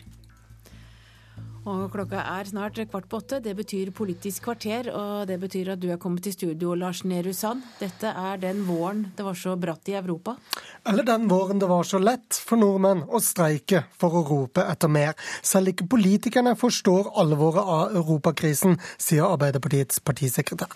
Og klokka er snart kvart på åtte. Det betyr Politisk kvarter, og det betyr at du er kommet til studio, Lars Nehru Sand. Dette er den våren det var så bratt i Europa? Eller den våren det var så lett for nordmenn å streike for å rope etter mer. Selv ikke politikerne forstår alvoret av europakrisen, sier Arbeiderpartiets partisekretær.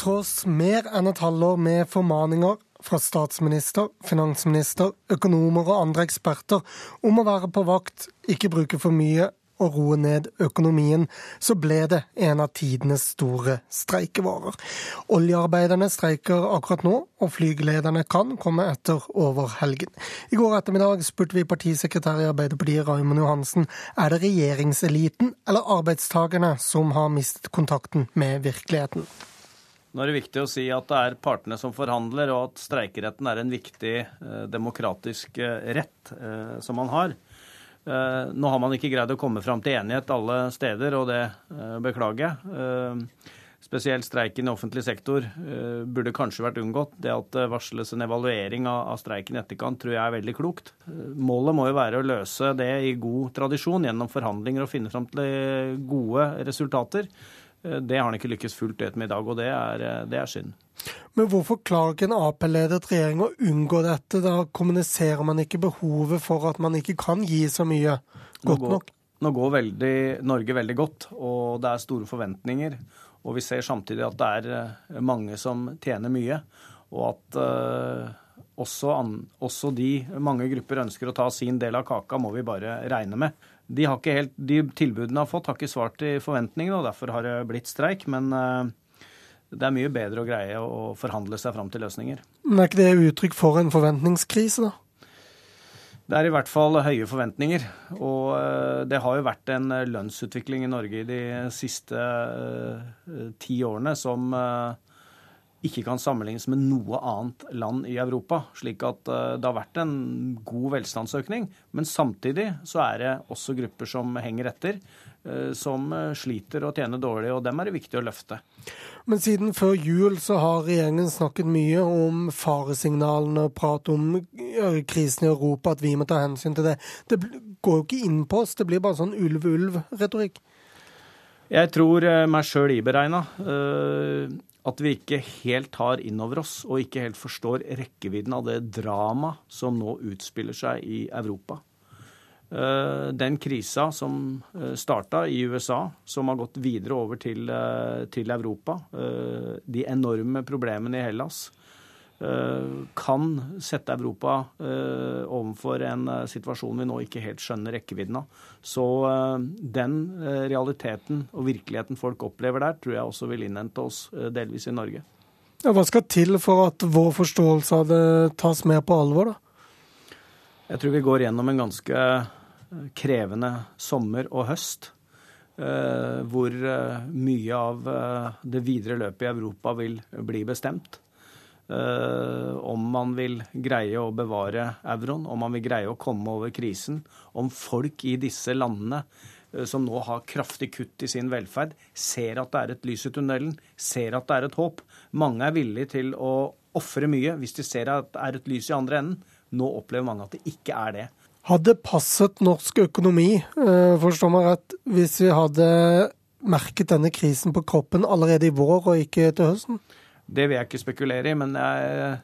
Tross mer enn et halvår med formaninger fra statsminister, finansminister, økonomer og andre eksperter om å være på vakt, ikke bruke for mye og roe ned økonomien, så ble det en av tidenes store streikevarer. Oljearbeiderne streiker akkurat nå, og flygelederne kan komme etter over helgen. I går ettermiddag spurte vi partisekretær i Arbeiderpartiet Raymond Johansen er det regjeringseliten eller arbeidstakerne som har mistet kontakten med virkeligheten. Nå er det viktig å si at det er partene som forhandler, og at streikeretten er en viktig eh, demokratisk eh, rett eh, som man har. Nå har man ikke greid å komme fram til enighet alle steder, og det beklager jeg. Spesielt streiken i offentlig sektor burde kanskje vært unngått. Det at det varsles en evaluering av streiken i etterkant, tror jeg er veldig klokt. Målet må jo være å løse det i god tradisjon gjennom forhandlinger og finne fram til gode resultater. Eh, det har han ikke lykkes fullt ut med i dag, og det er, eh, det er synd. Men hvorfor klarer ikke en Ap-ledet regjering å unngå dette? Da kommuniserer man ikke behovet for at man ikke kan gi så mye godt nå nok? Nå går veldig, Norge veldig godt, og det er store forventninger. Og vi ser samtidig at det er eh, mange som tjener mye, og at også, også de mange grupper ønsker å ta sin del av kaka, må vi bare regne med de, helt, de tilbudene har fått, har ikke svart i forventningene, og derfor har det blitt streik. Men eh, det er mye bedre å greie å forhandle seg fram til løsninger. Men er ikke det uttrykk for en forventningskrise, da? Det er i hvert fall høye forventninger. Og eh, det har jo vært en lønnsutvikling i Norge i de siste uh, ti årene som ikke kan sammenlignes med noe annet land i Europa. Slik at eh, det har vært en god velstandsøkning. Men samtidig så er det også grupper som henger etter, eh, som eh, sliter og tjener dårlig, og dem er det viktig å løfte. Men siden før jul så har regjeringen snakket mye om faresignalene og prat om krisen i Europa, at vi må ta hensyn til det. Det går jo ikke inn på oss, det blir bare sånn ulv-ulv-retorikk. Jeg tror meg sjøl iberegna at vi ikke helt tar inn over oss og ikke helt forstår rekkevidden av det drama som nå utspiller seg i Europa. Eh, den krisa som eh, starta i USA, som har gått videre over til, eh, til Europa, de enorme problemene i Hellas, kan sette Europa eh, overfor en eh, situasjon vi nå ikke helt skjønner rekkevidden av. Så den realiteten og virkeligheten folk opplever der, tror jeg også vil innhente oss delvis i Norge. Ja, hva skal til for at vår forståelse av det tas mer på alvor, da? Jeg tror vi går gjennom en ganske krevende sommer og høst. hvor mye av det videre løpet i Europa vil bli bestemt. Om man vil greie å bevare euroen, om man vil greie å komme over krisen. Om folk i disse landene som nå har kraftig kutt i sin velferd, ser at det er et lys i tunnelen, ser at det er et håp. Mange er villige til å ofre mye hvis de ser at det er et lys i andre enden. Nå opplever mange at det ikke er det. Hadde passet norsk økonomi, eh, forstår meg rett, hvis vi hadde merket denne krisen på kroppen allerede i vår og ikke til høsten? Det vil jeg ikke spekulere i, men jeg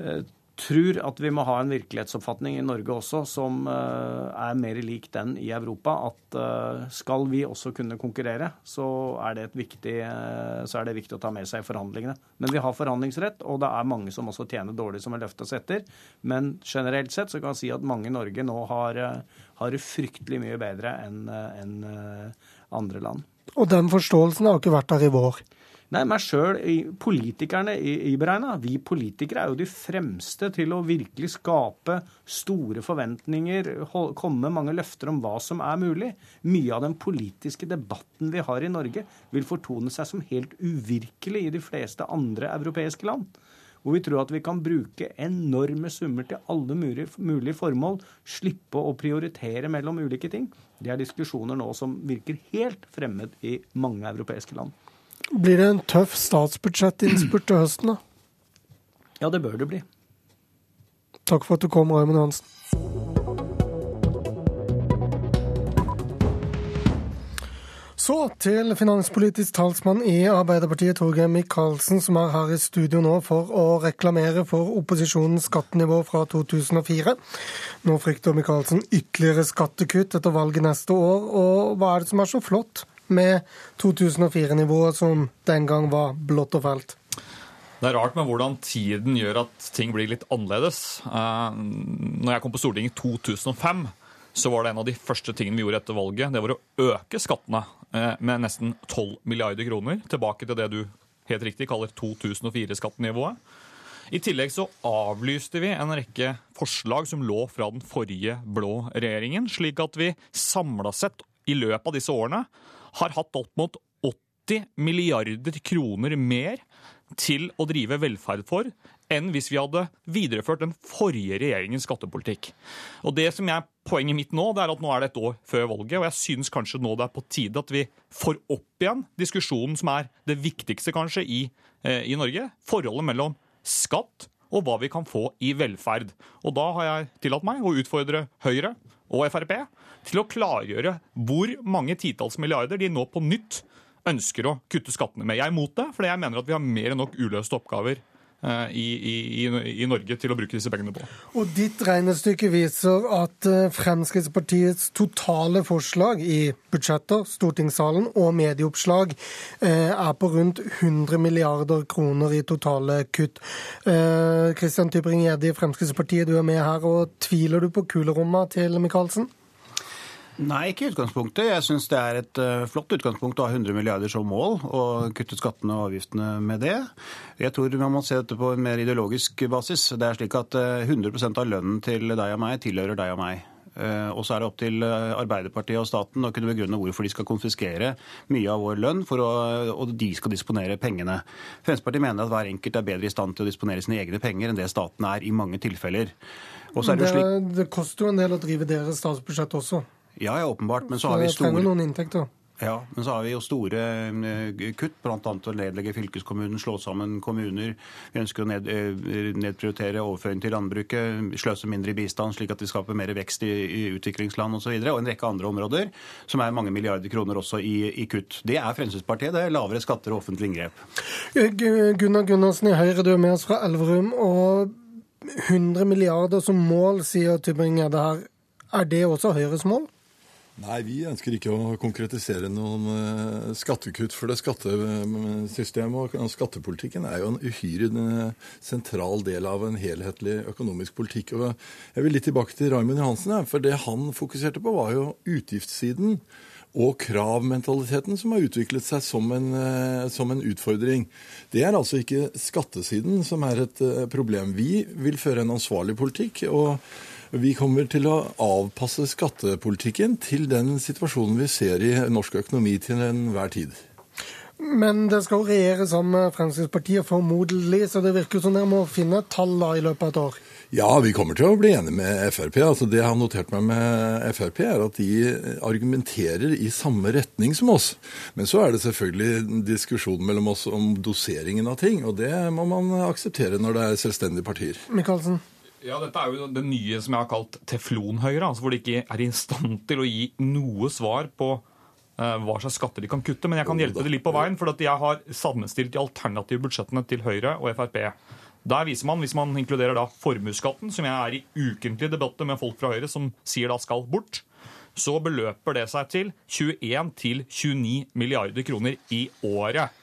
eh, tror at vi må ha en virkelighetsoppfatning i Norge også som eh, er mer lik den i Europa. At eh, skal vi også kunne konkurrere, så er, viktig, så er det viktig å ta med seg i forhandlingene. Men vi har forhandlingsrett, og det er mange som også tjener dårlig, som er løfta seg etter. Men generelt sett så kan jeg si at mange i Norge nå har, har det fryktelig mye bedre enn en andre land. Og den forståelsen har ikke vært der i vår? Nei, meg sjøl, politikerne iberegna. Vi politikere er jo de fremste til å virkelig skape store forventninger, komme med mange løfter om hva som er mulig. Mye av den politiske debatten vi har i Norge, vil fortone seg som helt uvirkelig i de fleste andre europeiske land. Hvor vi tror at vi kan bruke enorme summer til alle mulige formål, slippe å prioritere mellom ulike ting. Det er diskusjoner nå som virker helt fremmed i mange europeiske land. Blir det en tøff statsbudsjettinnspurt til høsten, da? Ja, det bør det bli. Takk for at du kom, Raymond Johansen. Så til finanspolitisk talsmann i Arbeiderpartiet, Torgeir Micaelsen, som er her i studio nå for å reklamere for opposisjonens skattenivå fra 2004. Nå frykter Micaelsen ytterligere skattekutt etter valget neste år. Og hva er det som er så flott med 2004-nivået, som den gang var blått og fælt? Det er rart med hvordan tiden gjør at ting blir litt annerledes. Uh, når jeg kom på Stortinget i 2005, så var det en av de første tingene vi gjorde etter valget, det var å øke skattene uh, med nesten 12 milliarder kroner. Tilbake til det du helt riktig kaller 2004-skattenivået. I tillegg så avlyste vi en rekke forslag som lå fra den forrige blå regjeringen, slik at vi samla sett i løpet av disse årene har hatt opp mot 80 milliarder kroner mer til å drive velferd for enn hvis vi hadde videreført den forrige regjeringens skattepolitikk. Og det som er Poenget mitt nå det er at nå er det et år før valget, og jeg synes kanskje nå det er på tide at vi får opp igjen diskusjonen som er det viktigste kanskje i, eh, i Norge. Forholdet mellom skatt og hva vi kan få i velferd. Og da har jeg tillatt meg å utfordre Høyre og Frp til å klargjøre hvor mange titalls milliarder de nå på nytt ønsker å kutte skattene med. Jeg er imot det, fordi jeg mener at vi har mer enn nok uløste oppgaver eh, i, i, i, Norge til å bruke disse pengene på. Og ditt regnestykke viser at eh, Fremskrittspartiets totale forslag i budsjetter, stortingssalen og medieoppslag eh, er på rundt 100 milliarder kroner i totale kutt. Kristian Tybring-Gjedde i Fremskrittspartiet, du er med her. og Tviler du på kulerommet til Micaelsen? Nei, ikke i utgangspunktet. Jeg syns det er et uh, flott utgangspunkt å ha 100 milliarder som mål, og kutte skattene og avgiftene med det. Jeg tror man må se dette på en mer ideologisk basis. Det er slik at uh, 100% av lønnen til deg og meg tilhører deg og meg. Uh, og så er det opp til Arbeiderpartiet og staten å kunne begrunne hvorfor de skal konfiskere mye av vår lønn, å, og de skal disponere pengene. Fremskrittspartiet mener at hver enkelt er bedre i stand til å disponere sine egne penger enn det staten er i mange tilfeller. Det, det, det koster jo en del å drive deres statsbudsjett også. Ja, ja, åpenbart. Men så, har vi store... trenger noen inntekter. Ja, men så har vi jo store eh, kutt, bl.a. å nedlegge fylkeskommunen, slå sammen kommuner. Vi ønsker å ned, eh, nedprioritere overføring til landbruket, sløse mindre i bistand, slik at vi skaper mer vekst i, i utviklingsland osv. Og, så videre, og en rekke andre områder som er mange milliarder kroner også i, i kutt. Det er Fremskrittspartiet. Det er lavere skatter og offentlig inngrep. Gunnar Gunnarsen i Høyre, du er med oss fra Elverum. og 100 milliarder som mål, sier Tybring-Gjedde her. Er det også Høyres mål? Nei, vi ønsker ikke å konkretisere noen eh, skattekutt. For det skattesystemet og skattepolitikken er jo en uhyre eh, sentral del av en helhetlig økonomisk politikk. Og jeg vil litt tilbake til Raymond Johansen. For det han fokuserte på, var jo utgiftssiden. og kravmentaliteten som har utviklet seg som en, eh, som en, utfordring. Det er altså ikke skattesiden som er et problem. Vi vil føre en ansvarlig politikk. og vi kommer til å avpasse skattepolitikken til den situasjonen vi ser i norsk økonomi til enhver tid. Men det skal jo regjere sammen med Fremskrittspartiet formodentlig, så det virker som dere må finne tall da i løpet av et år? Ja, vi kommer til å bli enige med Frp. Altså, det jeg har notert meg med Frp, er at de argumenterer i samme retning som oss. Men så er det selvfølgelig diskusjon mellom oss om doseringen av ting, og det må man akseptere når det er selvstendige partier. Michaelsen? Ja, Dette er jo det nye som jeg har kalt teflonhøyre, altså hvor de ikke er i stand til å gi noe svar på uh, hva slags skatter de kan kutte. Men jeg kan hjelpe det litt på veien, for jeg har sammenstilt de alternative budsjettene til Høyre og Frp. Der viser man, hvis man inkluderer da formuesskatten, som jeg er i ukentlige debatter med folk fra Høyre som sier da skal bort, så beløper det seg til 21 til 29 milliarder kroner i året.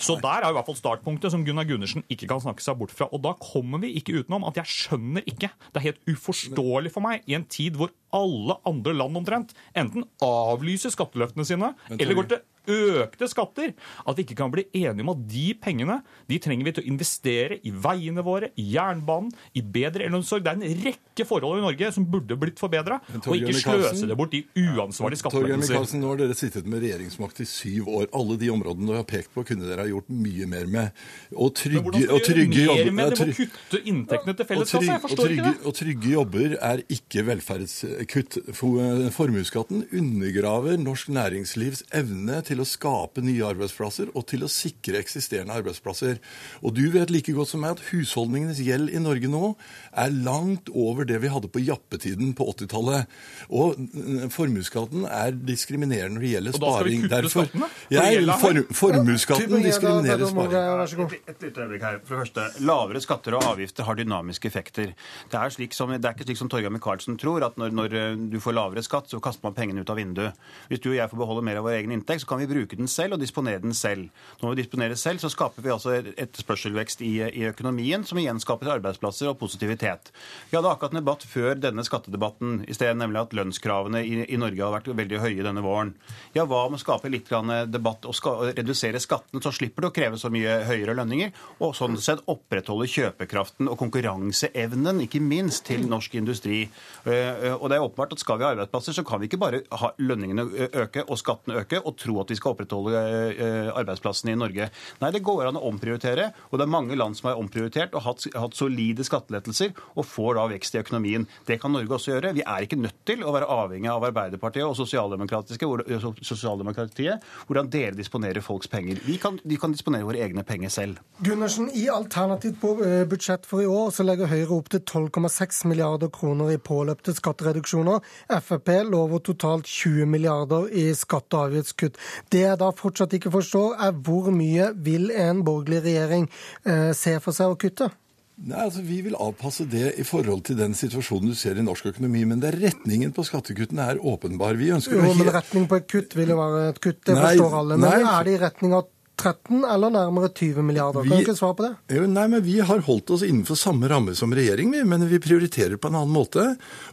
Så der er i hvert fall startpunktet som Gunnar Gundersen ikke kan snakke seg bort fra. Og da kommer vi ikke utenom at jeg skjønner ikke. Det er helt uforståelig for meg i en tid hvor alle andre land omtrent enten avlyser skatteløftene sine eller går til økte skatter, at vi ikke kan bli enige om at de pengene de trenger vi til å investere i veiene våre, i jernbanen, i bedre eldreomsorg. Det er en rekke forhold i Norge som burde blitt forbedra, og ikke sløse det bort i uansvarlige skattelettelser. Nå har dere sittet med regjeringsmakt i syv år. Alle de områdene dere har pekt på, kunne dere ha gjort mye mer med. Og trygge, og trygge jobber med det må kutte inntektene til fellesskapet? Jeg forstår ikke det. Og trygge jobber er ikke velferdskutt. Formuesskatten undergraver norsk næringslivs evne til å skape nye arbeidsplasser og til å sikre eksisterende arbeidsplasser. Og du vet like godt som meg at husholdningenes gjeld i Norge nå er langt over det vi hadde på jappetiden på 80-tallet. Og formuesskatten er diskriminerende når det gjelder sparing. Og da skal vi kutte Derfor, skattene? Jeg, for, formuesskatten diskriminerer sparing. Et lite øyeblikk her. For det første, Lavere skatter og avgifter har dynamiske effekter. Det er, som, det er ikke slik som Torgeir Micaelsen tror, at når, når, du får lavere skatt, så kaster man pengene ut av vinduet. Hvis du og jeg får beholde mer av vår egen inntekt, så kan vi bruke den selv og disponere den selv. Når vi disponerer selv, så skaper vi altså etterspørselvekst i, i økonomien, som igjen skaper arbeidsplasser og positivitet. Vi hadde akkurat en debatt før denne skattedebatten i sted, nemlig at lønnskravene i, i, Norge har vært veldig høye denne våren. Ja, hva med å skape litt debatt og, ska, og redusere skattene, så slipper du å kreve så mye høyere lønninger, og sånn sett opprettholde kjøpekraften og konkurranseevnen, ikke minst, til norsk industri. Og det er åpenbart at skal vi ha arbeidsplasser, så kan vi ikke bare ha lønningene øke og skattene øke og tro at vi skal opprettholde arbeidsplassene i Norge. Nei, det går an å omprioritere, og det er mange land som har omprioritert og hatt, hatt solide skattelettelser og får da vekst i økonomien. Det kan Norge også gjøre. Vi er ikke nødt til å være avhengig av Arbeiderpartiet og sosialdemokratiske, sosialdemokratiet, hvordan dere disponerer folks penger. Vi kan, vi kan disponere våre egne penger selv. Gundersen, i alternativt budsjett for i år så legger Høyre opp til 12,6 milliarder kroner i påløpte skattereduksjoner. Frp lover totalt 20 milliarder i skatte- og avgiftskutt. Det jeg da fortsatt ikke forstår, er hvor mye vil en borgerlig regjering eh, se for seg å kutte? Nei, altså Vi vil avpasse det i forhold til den situasjonen du ser i norsk økonomi. Men det er retningen på skattekuttene er åpenbar. Vi ønsker jo, men retning på et kutt vil jo være et kutt, det nei, forstår alle. Men nei, er det i retning av 13 eller nærmere 20 milliarder? Kan du ikke svare på det? Jo, nei, men Vi har holdt oss innenfor samme ramme som regjering, men vi prioriterer på en annen måte.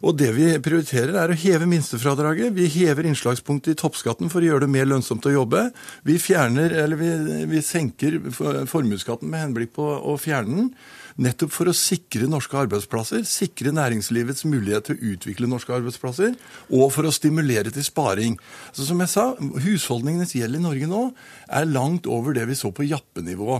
Og det vi prioriterer, er å heve minstefradraget. Vi hever innslagspunktet i toppskatten for å gjøre det mer lønnsomt å jobbe. Vi fjerner, eller vi, vi senker formuesskatten med henblikk på å fjerne den. Nettopp for å sikre norske arbeidsplasser, sikre næringslivets mulighet til å utvikle norske arbeidsplasser, og for å stimulere til sparing. Så som jeg sa, Husholdningenes gjeld i Norge nå er langt over det vi så på jappenivå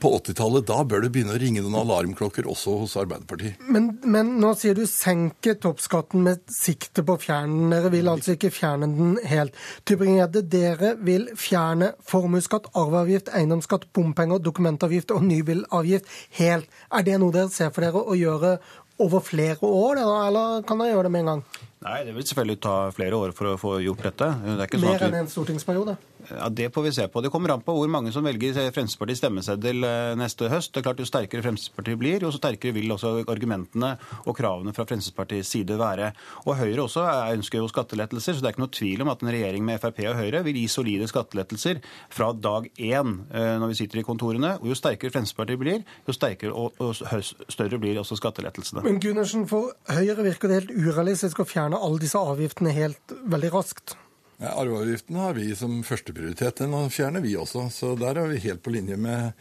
på 80-tallet. Da bør det begynne å ringe noen alarmklokker også hos Arbeiderpartiet. Men, men nå sier du senke toppskatten med sikte på å fjerne den. Dere vil altså ikke fjerne den helt. Tybring-Gjedde, dere vil fjerne formuesskatt, arveavgift, eiendomsskatt, bompenger, dokumentavgift og nybilavgift helt. Er det noe dere ser for dere å gjøre over flere år, eller kan dere gjøre det med en gang? Nei, det vil selvfølgelig ta flere år for å få gjort dette. Det Mer enn en stortingsperiode? Ja, Det får vi se på. Det kommer an på hvor mange som velger Fremskrittspartiets stemmeseddel eh, neste høst. Det er klart Jo sterkere Fremskrittspartiet blir, jo sterkere vil også argumentene og kravene fra Fremskrittspartiets side være. Og Høyre også ønsker jo skattelettelser, så det er ikke noe tvil om at en regjering med Frp og Høyre vil gi solide skattelettelser fra dag én eh, når vi sitter i kontorene. Og jo sterkere Fremskrittspartiet blir, jo sterkere og, større blir også skattelettelsene. Men Gundersen, for Høyre virker det helt urealistisk å fjerne alle disse avgiftene helt veldig raskt? Ja, arveavgiften har vi som førsteprioritet. Den fjerner vi også. Så der er vi helt på linje med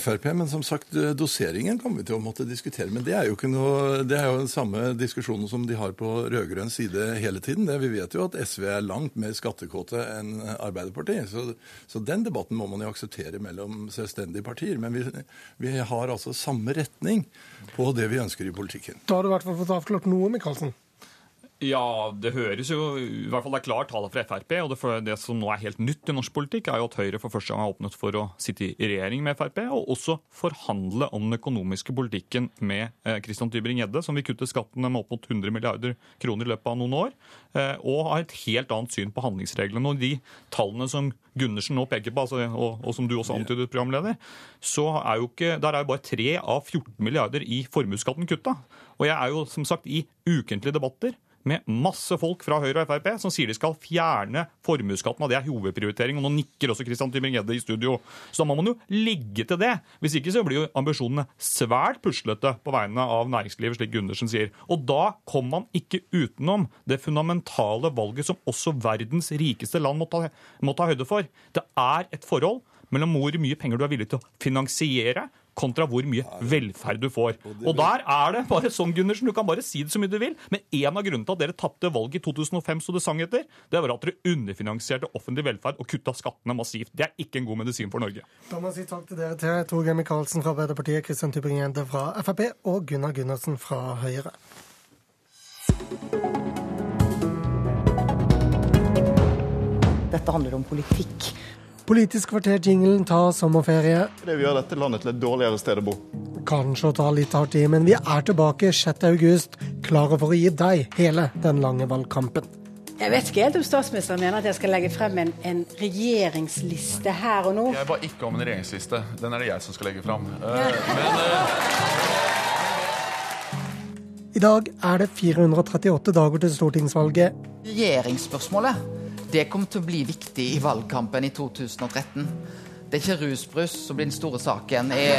Frp. Men som sagt, doseringen kommer vi til å måtte diskutere. Men det er jo noe, det er jo den samme diskusjonen som de har på rød-grønn side hele tiden. Det, vi vet jo at SV er langt mer skattekåte enn Arbeiderpartiet. Så, så, den debatten må man jo akseptere mellom selvstendige partier. Men vi, vi har altså samme retning på det vi ønsker i politikken. Da har du i hvert fall fått avklart noe, Michaelsen. Ja, det høres jo i hvert fall det er klart tale fra Frp. Og det, det, som nå er helt nytt i norsk politikk, er jo at Høyre for første gang har åpnet for å sitte i regjering med Frp, og også forhandle om den økonomiske politikken med eh, Christian Tybring-Gjedde, som vil kutte skattene med opp mot 100 milliarder kroner i løpet av noen år, eh, og har et helt annet syn på handlingsreglene. Og de tallene som Gundersen nå peker på, altså, og, og, som du også antydet, programleder, så er jo ikke, der er jo bare 3 av 14 milliarder i formuesskatten kutta. Og jeg er jo som sagt i ukentlige debatter med masse folk fra Høyre og Frp som sier de skal fjerne formuesskatten. Det er hovedprioritering. Og nå nikker også Christian Tybring-Gjedde i studio. Så da må man jo ligge til det. Hvis ikke så blir jo ambisjonene svært puslete på vegne av næringslivet, slik Gundersen sier. Og da kommer man ikke utenom det fundamentale valget som også verdens rikeste land må ta, må ta høyde for. Det er et forhold mellom hvor mye penger du er villig til å finansiere kontra hvor mye velferd du får. Og der er det bare sånn, Gundersen, du kan bare si det så mye du vil, men en av grunnene til at dere tapte valget i 2005, så det sang etter, det var at dere underfinansierte offentlig velferd og kutta skattene massivt. Det er ikke en god medisin for Norge. Da må jeg si takk til dere til Torgeir Micaelsen fra Arbeiderpartiet, Kristian Tybring-Gjedde fra Frp og Gunnar Gundersen fra Høyre. Dette handler om politikk. Politisk kvarter-jinglen tar sommerferie. Det vil gjøre dette landet til et dårligere sted å bo. Kanskje å ta litt hardt i, men vi er tilbake 6.8, klare for å gi deg hele den lange valgkampen. Jeg vet ikke helt om statsministeren mener at jeg skal legge frem en, en regjeringsliste her og nå. Jeg ba ikke om en regjeringsliste. Den er det jeg som skal legge frem. Uh, men uh... I dag er det 438 dager til stortingsvalget. Regjeringsspørsmålet det kommer til å bli viktig i valgkampen i 2013. Det er ikke rusbrus som blir den store saken i,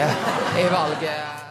i valget.